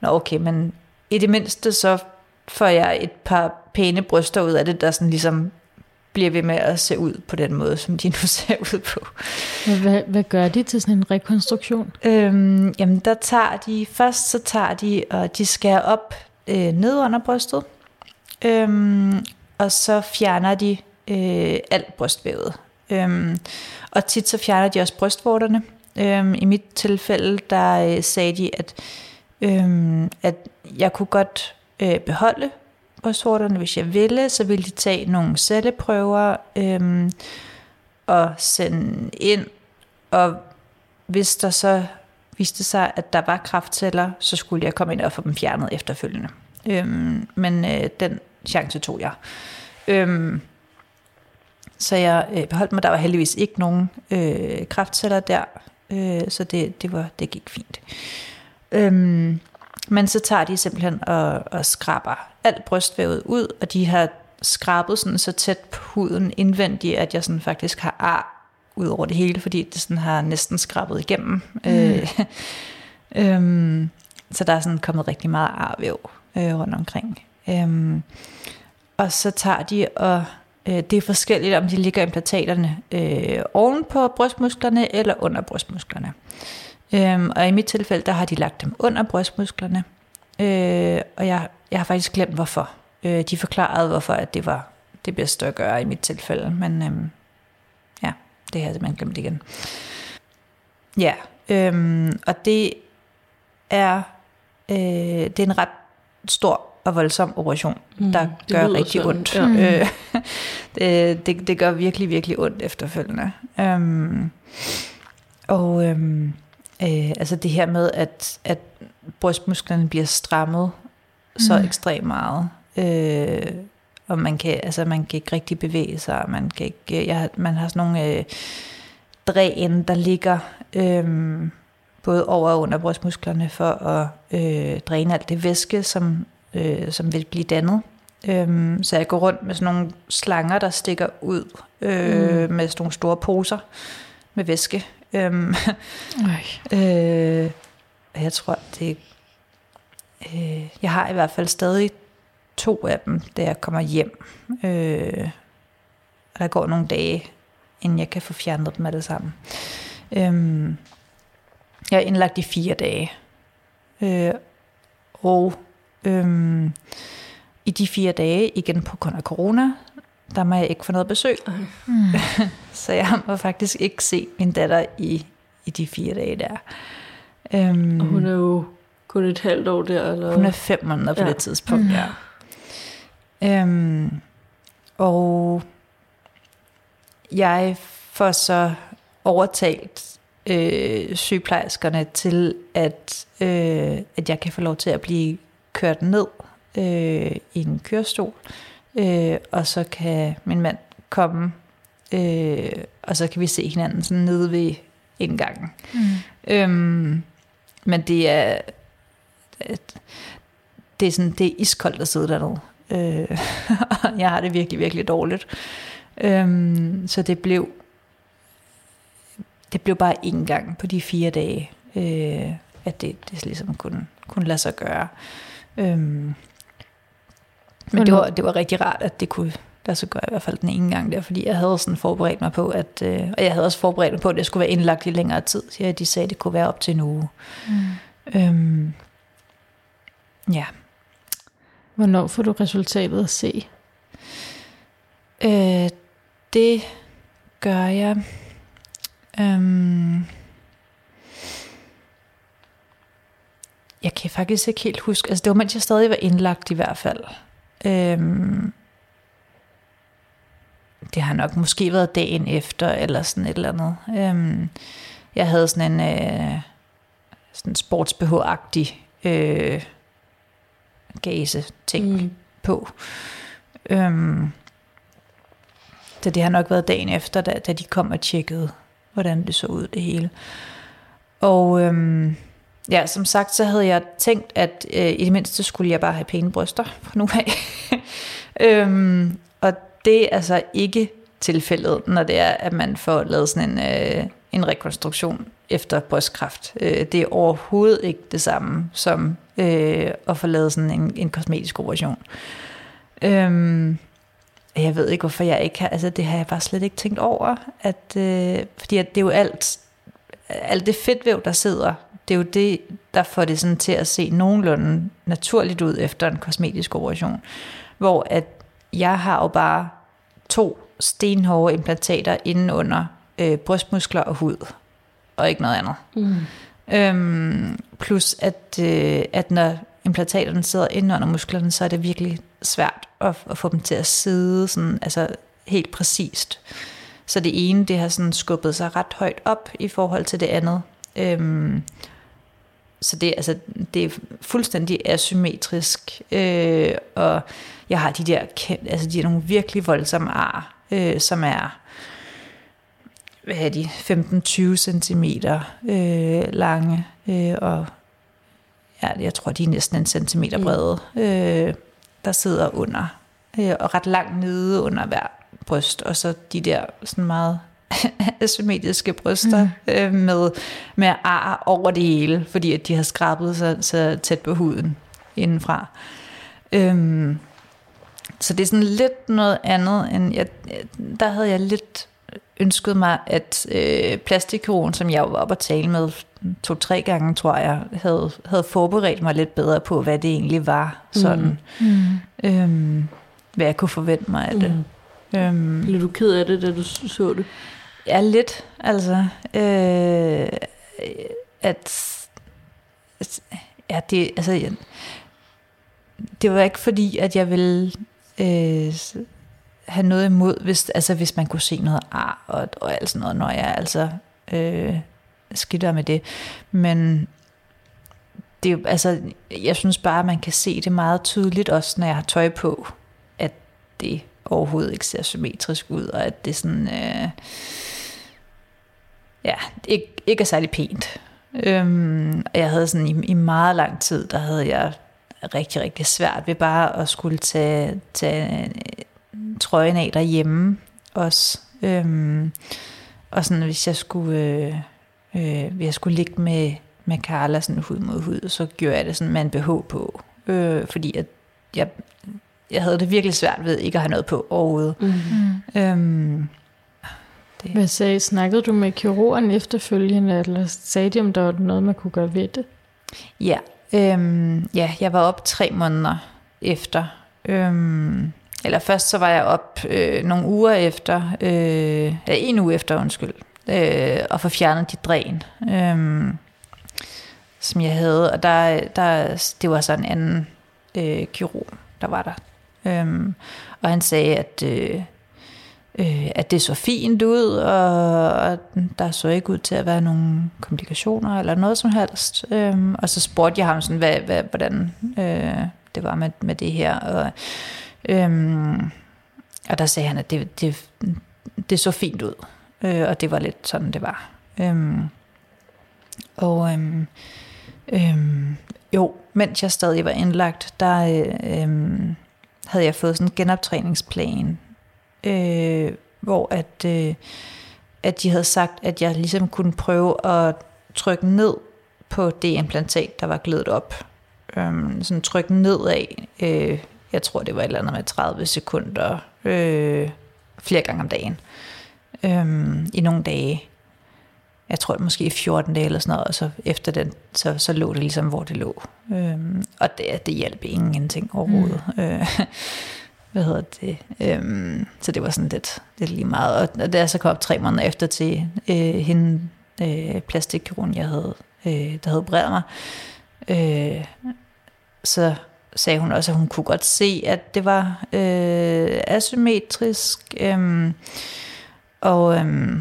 nå okay, men i det mindste så får jeg et par pæne bryster ud af det, der sådan ligesom bliver ved med at se ud på den måde, som de *laughs* nu ser ud på. Hvad, hvad gør de til sådan en rekonstruktion? Øhm, jamen der tager de, først så tager de, og de skærer op øh, ned under brystet, øhm, og så fjerner de øh, alt brystvævet. Øhm, og tit så fjerner de også brystvorterne. Øhm, I mit tilfælde, der øh, sagde de, at, øhm, at jeg kunne godt øh, beholde brystvorterne, hvis jeg ville. Så ville de tage nogle celleprøver øhm, og sende ind. Og hvis der så viste sig, at der var kraftceller, så skulle jeg komme ind og få dem fjernet efterfølgende. Øhm, men øh, den chance tog jeg. Øhm, så jeg øh, beholdt mig. Der var heldigvis ikke nogen øh, kraftceller der, øh, så det, det, var, det gik fint. Øhm, men så tager de simpelthen og, og skraber alt brystvævet ud, og de har skrabet sådan så tæt på huden indvendigt, at jeg sådan faktisk har ar ud over det hele, fordi det sådan har næsten skrabet igennem. Mm. Øh, *laughs* øhm, så der er sådan kommet rigtig meget arvæv øh, rundt omkring. Øhm, og så tager de og Øh, det er forskelligt, om de ligger implantaterne øh, oven på brystmusklerne eller under brystmusklerne. Øh, og i mit tilfælde, der har de lagt dem under brystmusklerne. øh, og jeg, jeg har faktisk glemt hvorfor. Øh, de forklarede, hvorfor at det var det bedste at gøre i mit tilfælde, men øh, ja, det har jeg simpelthen glemt igen. Ja, øh, og det er, øh, det er en ret stor og voldsom operation, mm, der gør rigtig sådan. ondt. Ja. Øh, *laughs* det, det, det gør virkelig, virkelig ondt efterfølgende. Um, og um, øh, altså det her med, at, at brystmusklerne bliver strammet mm. så ekstremt meget, øh, og man kan, altså man kan ikke rigtig bevæge sig, man kan ikke, jeg, man har sådan nogle øh, dræn, der ligger øh, både over og under brystmusklerne for at øh, dræne alt det væske, som øh, som vil blive dannet. Øhm, så jeg går rundt med sådan nogle slanger, der stikker ud øh, mm. med sådan nogle store poser med væske. Øhm, øh, jeg tror, det øh, Jeg har i hvert fald stadig to af dem, da jeg kommer hjem. Øh, og der går nogle dage, inden jeg kan få fjernet dem alle sammen. Øhm, jeg er indlagt i fire dage. Øh, og Øhm, I de fire dage, igen på grund af corona, der må jeg ikke få noget besøg. Mm. *laughs* så jeg må faktisk ikke se min datter i, i de fire dage der. Øhm, og hun er jo kun et halvt år der? Eller? Hun er fem måneder på ja. det tidspunkt, mm. ja. Øhm, og jeg får så overtalt øh, sygeplejerskerne til, at, øh, at jeg kan få lov til at blive kørt ned øh, i en kørestol, øh, og så kan min mand komme, øh, og så kan vi se hinanden sådan nede ved indgangen. Mm. Øhm, men det er, det er sådan, det er iskoldt at sidde dernede. Øh, *laughs* jeg har det virkelig, virkelig dårligt. Øhm, så det blev, det blev bare en gang på de fire dage, øh, at det, det ligesom kunne, kunne lade sig gøre. Øhm, men det var, det var rigtig rart, at det kunne lade sig gøre i hvert fald den ene gang der, fordi jeg havde sådan forberedt mig på, at, øh, og jeg havde også forberedt mig på, at det skulle være indlagt i længere tid. Så de sagde, at det kunne være op til en uge. Mm. Øhm, ja. Hvornår får du resultatet at se? Øh, det gør jeg. Øhm, Jeg kan faktisk ikke helt huske. Altså det var mens jeg stadig var indlagt i hvert fald. Øhm, det har nok måske været dagen efter, eller sådan et eller andet. Øhm, jeg havde sådan en øh, sådan sportsbh-agtig øh, gase ting mm. på. Øhm, så det har nok været dagen efter, da, da de kom og tjekkede, hvordan det så ud det hele. Og øhm, Ja, som sagt, så havde jeg tænkt, at øh, i det mindste skulle jeg bare have pæne bryster fra nu af. *laughs* øhm, og det er altså ikke tilfældet, når det er, at man får lavet sådan en, øh, en rekonstruktion efter brystkræft. Øh, det er overhovedet ikke det samme som øh, at få lavet sådan en, en kosmetisk operation. Øhm, jeg ved ikke, hvorfor jeg ikke har, altså det har jeg bare slet ikke tænkt over, at, øh, fordi at det er jo alt, alt det fedtvæv, der sidder det er jo det, der får det sådan til at se nogenlunde naturligt ud efter en kosmetisk operation. Hvor at jeg har jo bare to stenhårde implantater inden under øh, brystmuskler og hud, og ikke noget andet. Mm. Øhm, plus at, øh, at når implantaterne sidder inde under musklerne, så er det virkelig svært at, at få dem til at sidde sådan, altså helt præcist. Så det ene, det har sådan skubbet sig ret højt op i forhold til det andet. Øhm, så det, altså, det er fuldstændig asymmetrisk, øh, og jeg har de der, altså de er nogle virkelig voldsomme ar, øh, som er, hvad er de, 15-20 cm øh, lange, øh, og ja, jeg tror, de er næsten en centimeter mm. brede, øh, der sidder under, øh, og ret langt nede under hver bryst, og så de der sådan meget *laughs* asymmetriske bryster mm. øh, med, med ar over det hele, fordi at de har skrabet sig så tæt på huden indenfra. Øhm, så det er sådan lidt noget andet, end jeg, der havde jeg lidt ønsket mig, at øh, plastikkirurgen, som jeg var oppe at tale med to-tre gange, tror jeg, havde, havde forberedt mig lidt bedre på, hvad det egentlig var. Sådan, mm. øhm, hvad jeg kunne forvente mig af det. Mm. Øhm, Blev du ked af det, da du så det? Ja, lidt. Altså, øh, at, ja, det, altså, det var ikke fordi, at jeg ville øh, have noget imod, hvis, altså, hvis man kunne se noget ar og, og alt sådan noget, når jeg altså øh, skidt med det. Men det er jo, altså, jeg synes bare, at man kan se det meget tydeligt, også når jeg har tøj på, at det overhovedet ikke ser symmetrisk ud, og at det sådan, øh, ja, ikke, ikke er særlig pænt. Øhm, og jeg havde sådan i, i meget lang tid, der havde jeg rigtig, rigtig svært ved bare at skulle tage, tage øh, trøjen af derhjemme også. Øhm, og sådan, hvis jeg skulle, øh, øh, hvis jeg skulle ligge med, med Carla sådan hud mod hud, så gjorde jeg det sådan med en BH på. Øh, fordi at jeg, jeg havde det virkelig svært ved ikke at have noget på overhovedet. Mm. Øhm, det. Hvad sagde, snakkede du med kirurgen efterfølgende, eller sagde de, om der var noget, man kunne gøre ved det? Ja, øhm, ja jeg var op tre måneder efter. Øhm, eller først så var jeg op øh, nogle uger efter, øh, ja, en uge efter, undskyld, øh, og få fjernet de dræn, øh, som jeg havde. Og der, der, det var så en anden øh, kirurg, der var der. Øhm, og han sagde, at, øh, øh, at det så fint ud, og at der så ikke ud til at være nogen komplikationer eller noget som helst. Øhm, og så spurgte jeg ham sådan, hvad, hvad, hvordan øh, det var med, med det her, og Øhm, og der sagde han, at det, det, det så fint ud. Øh, og det var lidt sådan, det var. Øhm, og øhm, øhm, jo, mens jeg stadig var indlagt, der øh, øhm, havde jeg fået sådan en genoptræningsplan, øh, hvor at, øh, at de havde sagt, at jeg ligesom kunne prøve at trykke ned på det implantat, der var glædet op. Øhm, sådan trykke nedad øh, jeg tror det var et eller andet med 30 sekunder, øh, flere gange om dagen, øh, i nogle dage. Jeg tror måske 14 dage eller sådan noget, og så efter den, så, så lå det ligesom, hvor det lå. Øh, og det, det hjalp ingenting overhovedet. Mm. Øh, *laughs* hvad hedder det? Øhm, så det var sådan lidt, lidt lige meget. Og da jeg så kom op tre måneder efter til øh, hende, øh, plastikkirurgen, jeg havde, øh, der havde opereret mig, øh, så sagde hun også, at hun kunne godt se, at det var øh, asymmetrisk. Øh, og øh,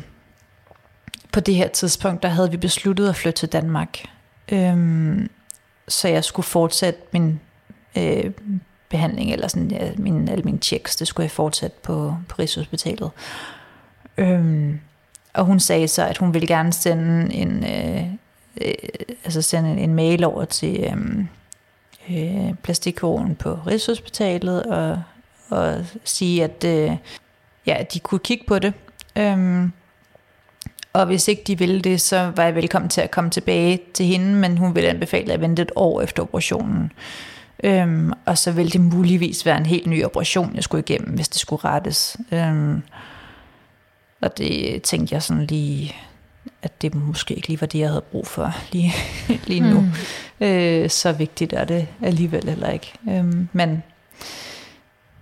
på det her tidspunkt, der havde vi besluttet at flytte til Danmark. Øhm, så jeg skulle fortsætte min øh, behandling, eller sådan, ja, min, alle mine checks, det skulle jeg fortsætte på, på Rigshospitalet. Øhm, og hun sagde så, at hun ville gerne sende en, øh, øh, altså sende en, en mail over til... Øh, øh, plastikkoren på Rigshospitalet og, og sige, at øh, ja, de kunne kigge på det. Øhm, og hvis ikke de ville det, så var jeg velkommen til at komme tilbage til hende, men hun ville anbefale at vente et år efter operationen. Øhm, og så ville det muligvis være en helt ny operation, jeg skulle igennem, hvis det skulle rettes. Øhm, og det tænkte jeg sådan lige, at det måske ikke lige var det, jeg havde brug for lige, *laughs* lige nu. Mm. Øh, så vigtigt er det alligevel heller ikke. Øhm, men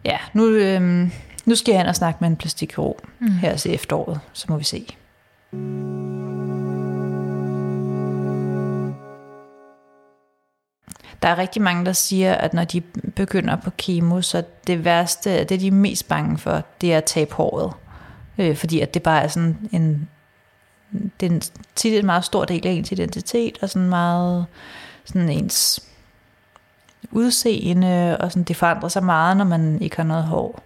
ja, nu, øhm, nu skal jeg hen og snakke med en plastikkirurg mm. her til efteråret, så må vi se. Der er rigtig mange, der siger, at når de begynder på kemo, så det værste, det de er mest bange for, det er at tabe håret. Øh, fordi at det bare er sådan en det er tit en meget stor del af ens identitet, og sådan meget sådan ens udseende, og sådan, det forandrer sig meget, når man ikke har noget hår.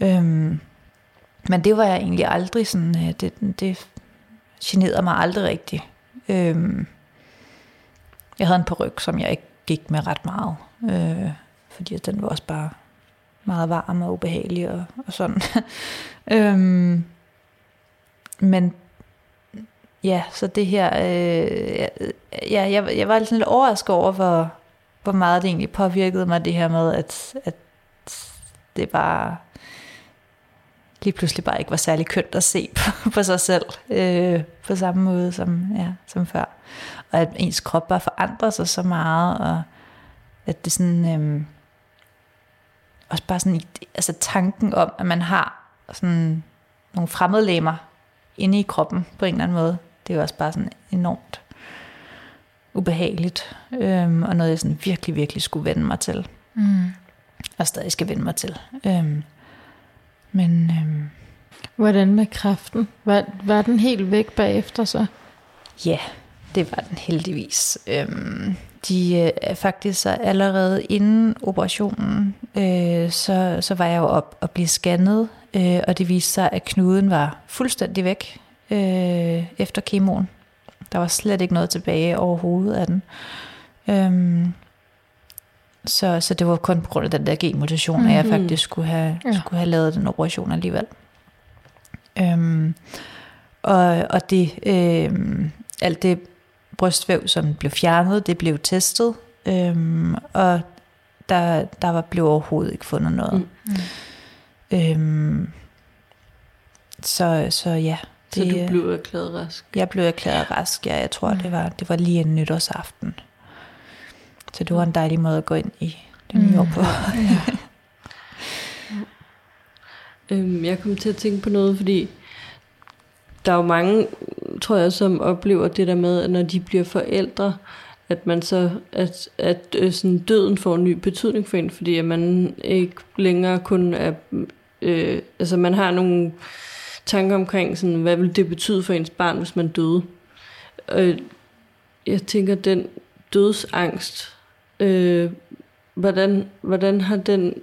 Øhm, men det var jeg egentlig aldrig sådan, øh, det, det generede mig aldrig rigtigt. Øhm, jeg havde en peruk, som jeg ikke gik med ret meget, øh, fordi den var også bare meget varm og ubehagelig og, og sådan. *laughs* øhm, men Ja, så det her, øh, ja, jeg, jeg var lidt overrasket over, hvor, hvor meget det egentlig påvirkede mig, det her med, at, at det var, lige pludselig bare ikke var særlig kønt at se *laughs* på, på sig selv øh, på samme måde som, ja, som før. Og at ens krop bare forandrer sig så meget, og at det sådan... Øh, også bare sådan, altså tanken om, at man har sådan nogle fremmedlemmer inde i kroppen på en eller anden måde, det er jo også bare sådan enormt ubehageligt, øhm, og noget jeg sådan virkelig, virkelig skulle vende mig til. Mm. Og stadig skal vende mig til. Øhm, men... Øhm, Hvordan med kræften? Var, var den helt væk bagefter så? Ja, det var den heldigvis. Øhm, de øh, faktisk så allerede inden operationen, øh, så, så var jeg jo op og blive scannet, øh, og det viste sig, at knuden var fuldstændig væk øh, efter kemoen. Der var slet ikke noget tilbage overhovedet af den. Øhm, så, så det var kun på grund af den der genmutation, mm-hmm. at jeg mhm. faktisk skulle have, ja. skulle have lavet den operation alligevel. Øhm, og, og det, øhm, alt det brystvæv, som blev fjernet, det blev testet, øhm, og der, der var blev overhovedet ikke fundet noget. Mm. Øhm, så, så ja. Det, så du blev erklæret rask? Jeg blev erklæret rask, ja. Jeg tror, mm. det, var, det var lige en nytårsaften. Så det var en dejlig måde at gå ind i det nye år på. Mm. ja. øhm, jeg kom til at tænke på noget, fordi der er jo mange, tror jeg, som oplever det der med, at når de bliver forældre, at man så at, at øh, sådan døden får en ny betydning for en, fordi at man ikke længere kun er øh, altså man har nogle tanker omkring sådan, hvad vil det betyde for ens barn, hvis man døde. Og jeg tænker den dødsangst, øh, hvordan, hvordan har den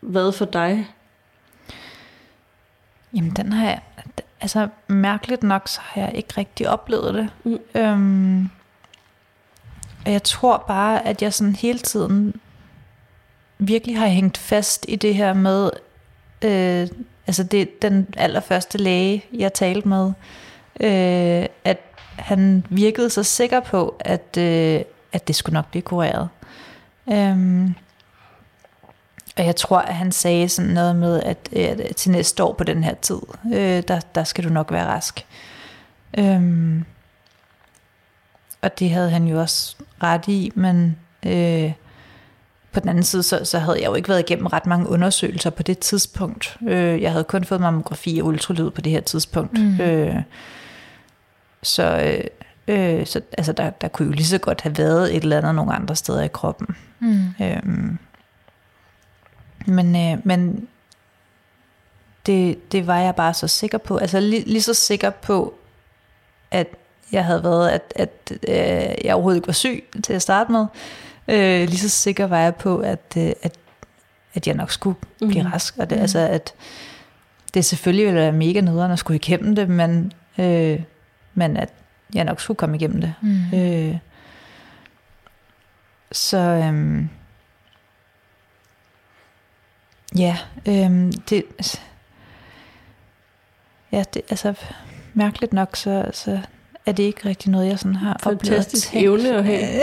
været for dig? Jamen den har jeg, altså mærkeligt nok, så har jeg ikke rigtig oplevet det. Mm. Øhm, og jeg tror bare, at jeg sådan hele tiden virkelig har hængt fast i det her med, øh, altså det den allerførste læge, jeg talte med, øh, at han virkede så sikker på, at, øh, at det skulle nok blive kureret. Øhm, og jeg tror, at han sagde sådan noget med, at, at til næste år på den her tid, øh, der, der skal du nok være rask. Øhm, og det havde han jo også ret i, men øh, på den anden side, så, så havde jeg jo ikke været igennem ret mange undersøgelser på det tidspunkt. Øh, jeg havde kun fået mammografi og ultralyd på det her tidspunkt. Mm. Øh, så øh, øh, så altså, der, der kunne jo lige så godt have været et eller andet nogle andre steder i kroppen. Mm. Øh, men, øh, men det, det var jeg bare så sikker på. Altså lige, lige så sikker på, at jeg havde været, at, at øh, jeg overhovedet ikke var syg til at starte med. Øh, lige så sikker var jeg på, at, øh, at, at jeg nok skulle blive mm. rask. Og det, mm. altså, at det selvfølgelig ville være mega nederen at skulle igennem det, men, øh, men at jeg nok skulle komme igennem det. Mm. Øh, så øh, ja, øh, det ja, det, altså mærkeligt nok, så, så er det ikke rigtig noget, jeg sådan har Fantastisk oplevet. evne at have.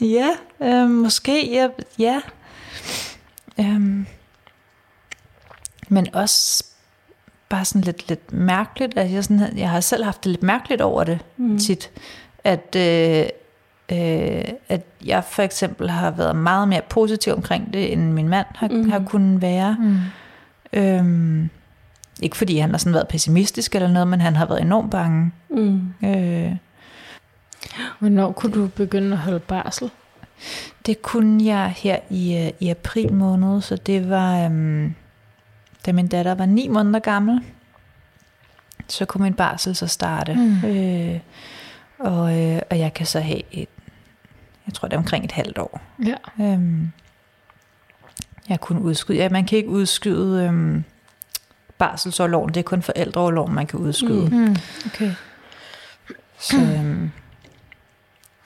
*laughs* ja, øh, måske, ja. ja. Øhm, men også bare sådan lidt, lidt mærkeligt, at jeg, sådan, jeg har selv haft det lidt mærkeligt over det mm. tit, at, øh, øh, at jeg for eksempel har været meget mere positiv omkring det, end min mand har, mm. har kunnet være. Mm. Øhm, ikke fordi han har sådan været pessimistisk eller noget, men han har været enormt bange. Mm. Øh, Hvornår kunne du begynde at holde barsel? Det kunne jeg her i, øh, i april måned, så det var, øhm, da min datter var ni måneder gammel, så kunne min barsel så starte. Mm. Øh, og, øh, og jeg kan så have et, jeg tror det er omkring et halvt år. Ja. Øhm, jeg kunne udskyde, ja, man kan ikke udskyde øhm, barselsårloven, det er kun forældreårloven, man kan udskyde. Mm. mm. Okay. Så øhm,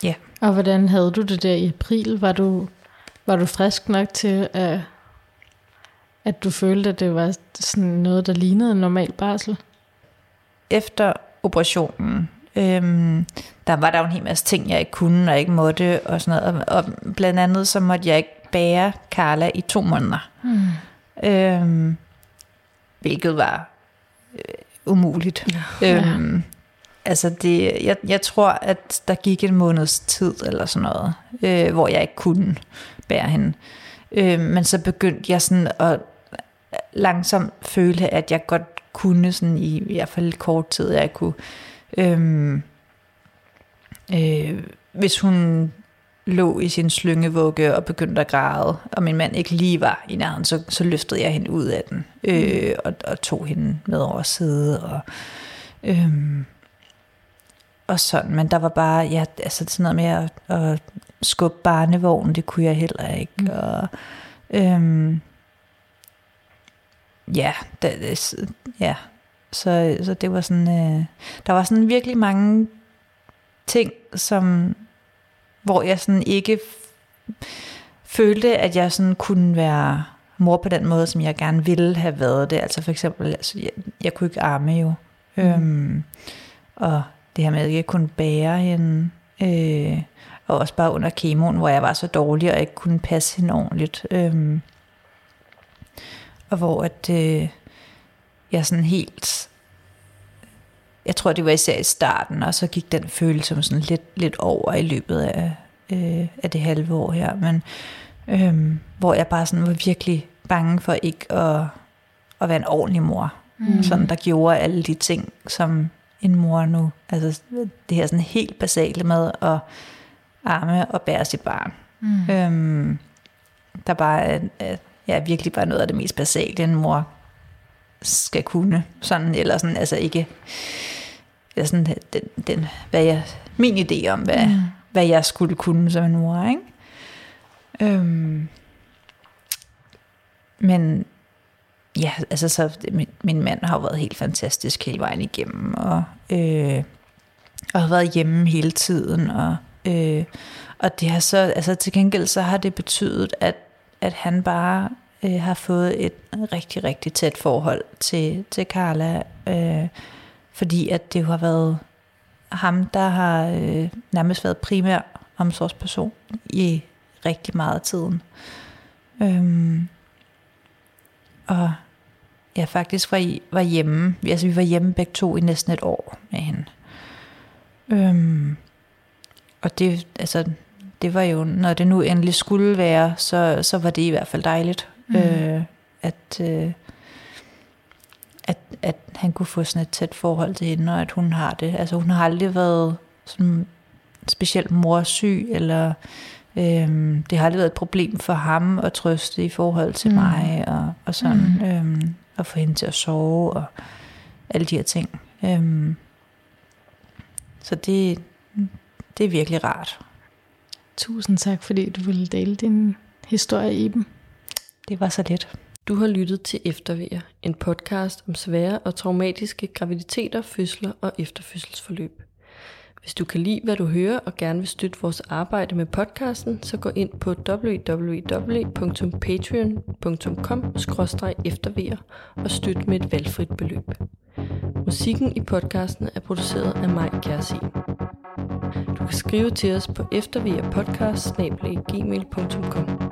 ja. Og hvordan havde du det der i april? Var du, var du frisk nok til, at, at du følte, at det var sådan noget, der lignede en normal barsel? Efter operationen, øhm, der var der jo en hel masse ting, jeg ikke kunne og ikke måtte, og sådan noget. Og, og blandt andet så måtte jeg ikke bære Carla i to måneder. Mm. Øhm, hvilket var øh, umuligt. Ja. Øhm, altså det, jeg, jeg tror, at der gik en måneds tid eller sådan noget, øh, hvor jeg ikke kunne bære hende. Øh, men så begyndte jeg sådan at langsomt føle, at jeg godt kunne sådan i, i hvert fald kort tid, jeg kunne øh, øh, hvis hun lå i sin slyngevugge og begyndte at græde, og min mand ikke lige var i nærheden, så, så løftede jeg hende ud af den, øh, og, og tog hende med over sædet, og, øh, og sådan. Men der var bare, ja, altså sådan noget med at, at skubbe barnevognen, det kunne jeg heller ikke, mm. og øh, ja, det, ja, så, så det var sådan, øh, der var sådan virkelig mange ting, som, hvor jeg sådan ikke følte, at jeg sådan kunne være mor på den måde, som jeg gerne ville have været det. Altså for eksempel, altså, jeg, jeg kunne ikke arme jo. Mm. Øhm, og det her med, at jeg kunne bære hende. Øh, og også bare under kemoen, hvor jeg var så dårlig, og ikke kunne passe hende ordentligt. Øhm, og hvor at øh, jeg sådan helt jeg tror, det var især i starten, og så gik den følelse sådan lidt, lidt over i løbet af, øh, af det halve år her, men øh, hvor jeg bare sådan var virkelig bange for ikke at, at være en ordentlig mor. Mm. Sådan, der gjorde alle de ting, som en mor nu, altså det her sådan helt basale med at arme og bære sit barn. Mm. Øhm, der bare er, ja, virkelig bare noget af det mest basale, en mor skal kunne. Sådan, eller sådan, altså ikke eller sådan, den, den, hvad jeg, min idé om, hvad, mm. hvad jeg skulle kunne som en mor. Ikke? Øhm, men ja, altså så, min, min mand har været helt fantastisk hele vejen igennem, og, øh, og har været hjemme hele tiden, og, øh, og det har så, altså til gengæld så har det betydet, at, at han bare øh, har fået et rigtig, rigtig tæt forhold til, til Carla, øh, fordi at det har været ham, der har øh, nærmest været primær omsorgsperson i rigtig meget af tiden. Øhm, og jeg faktisk var, var hjemme, altså vi var hjemme begge to i næsten et år med hende. Øhm, og det, altså, det var jo, når det nu endelig skulle være, så, så var det i hvert fald dejligt, mm. øh, at, øh, at, at han kunne få sådan et tæt forhold til hende, og at hun har det. Altså hun har aldrig været sådan specielt morsyg, eller øhm, det har aldrig været et problem for ham at trøste i forhold til mm. mig, og, og sådan, mm. øhm, at få hende til at sove, og alle de her ting. Øhm, så det, det er virkelig rart. Tusind tak, fordi du ville dele din historie i dem. Det var så let. Du har lyttet til Eftervejer, en podcast om svære og traumatiske graviditeter, fødsler og efterfødselsforløb. Hvis du kan lide, hvad du hører og gerne vil støtte vores arbejde med podcasten, så gå ind på www.patreon.com-eftervejer og støt med et valgfrit beløb. Musikken i podcasten er produceret af mig, Kjærsin. Skrive til os på eftervejerpodcast.gmail.com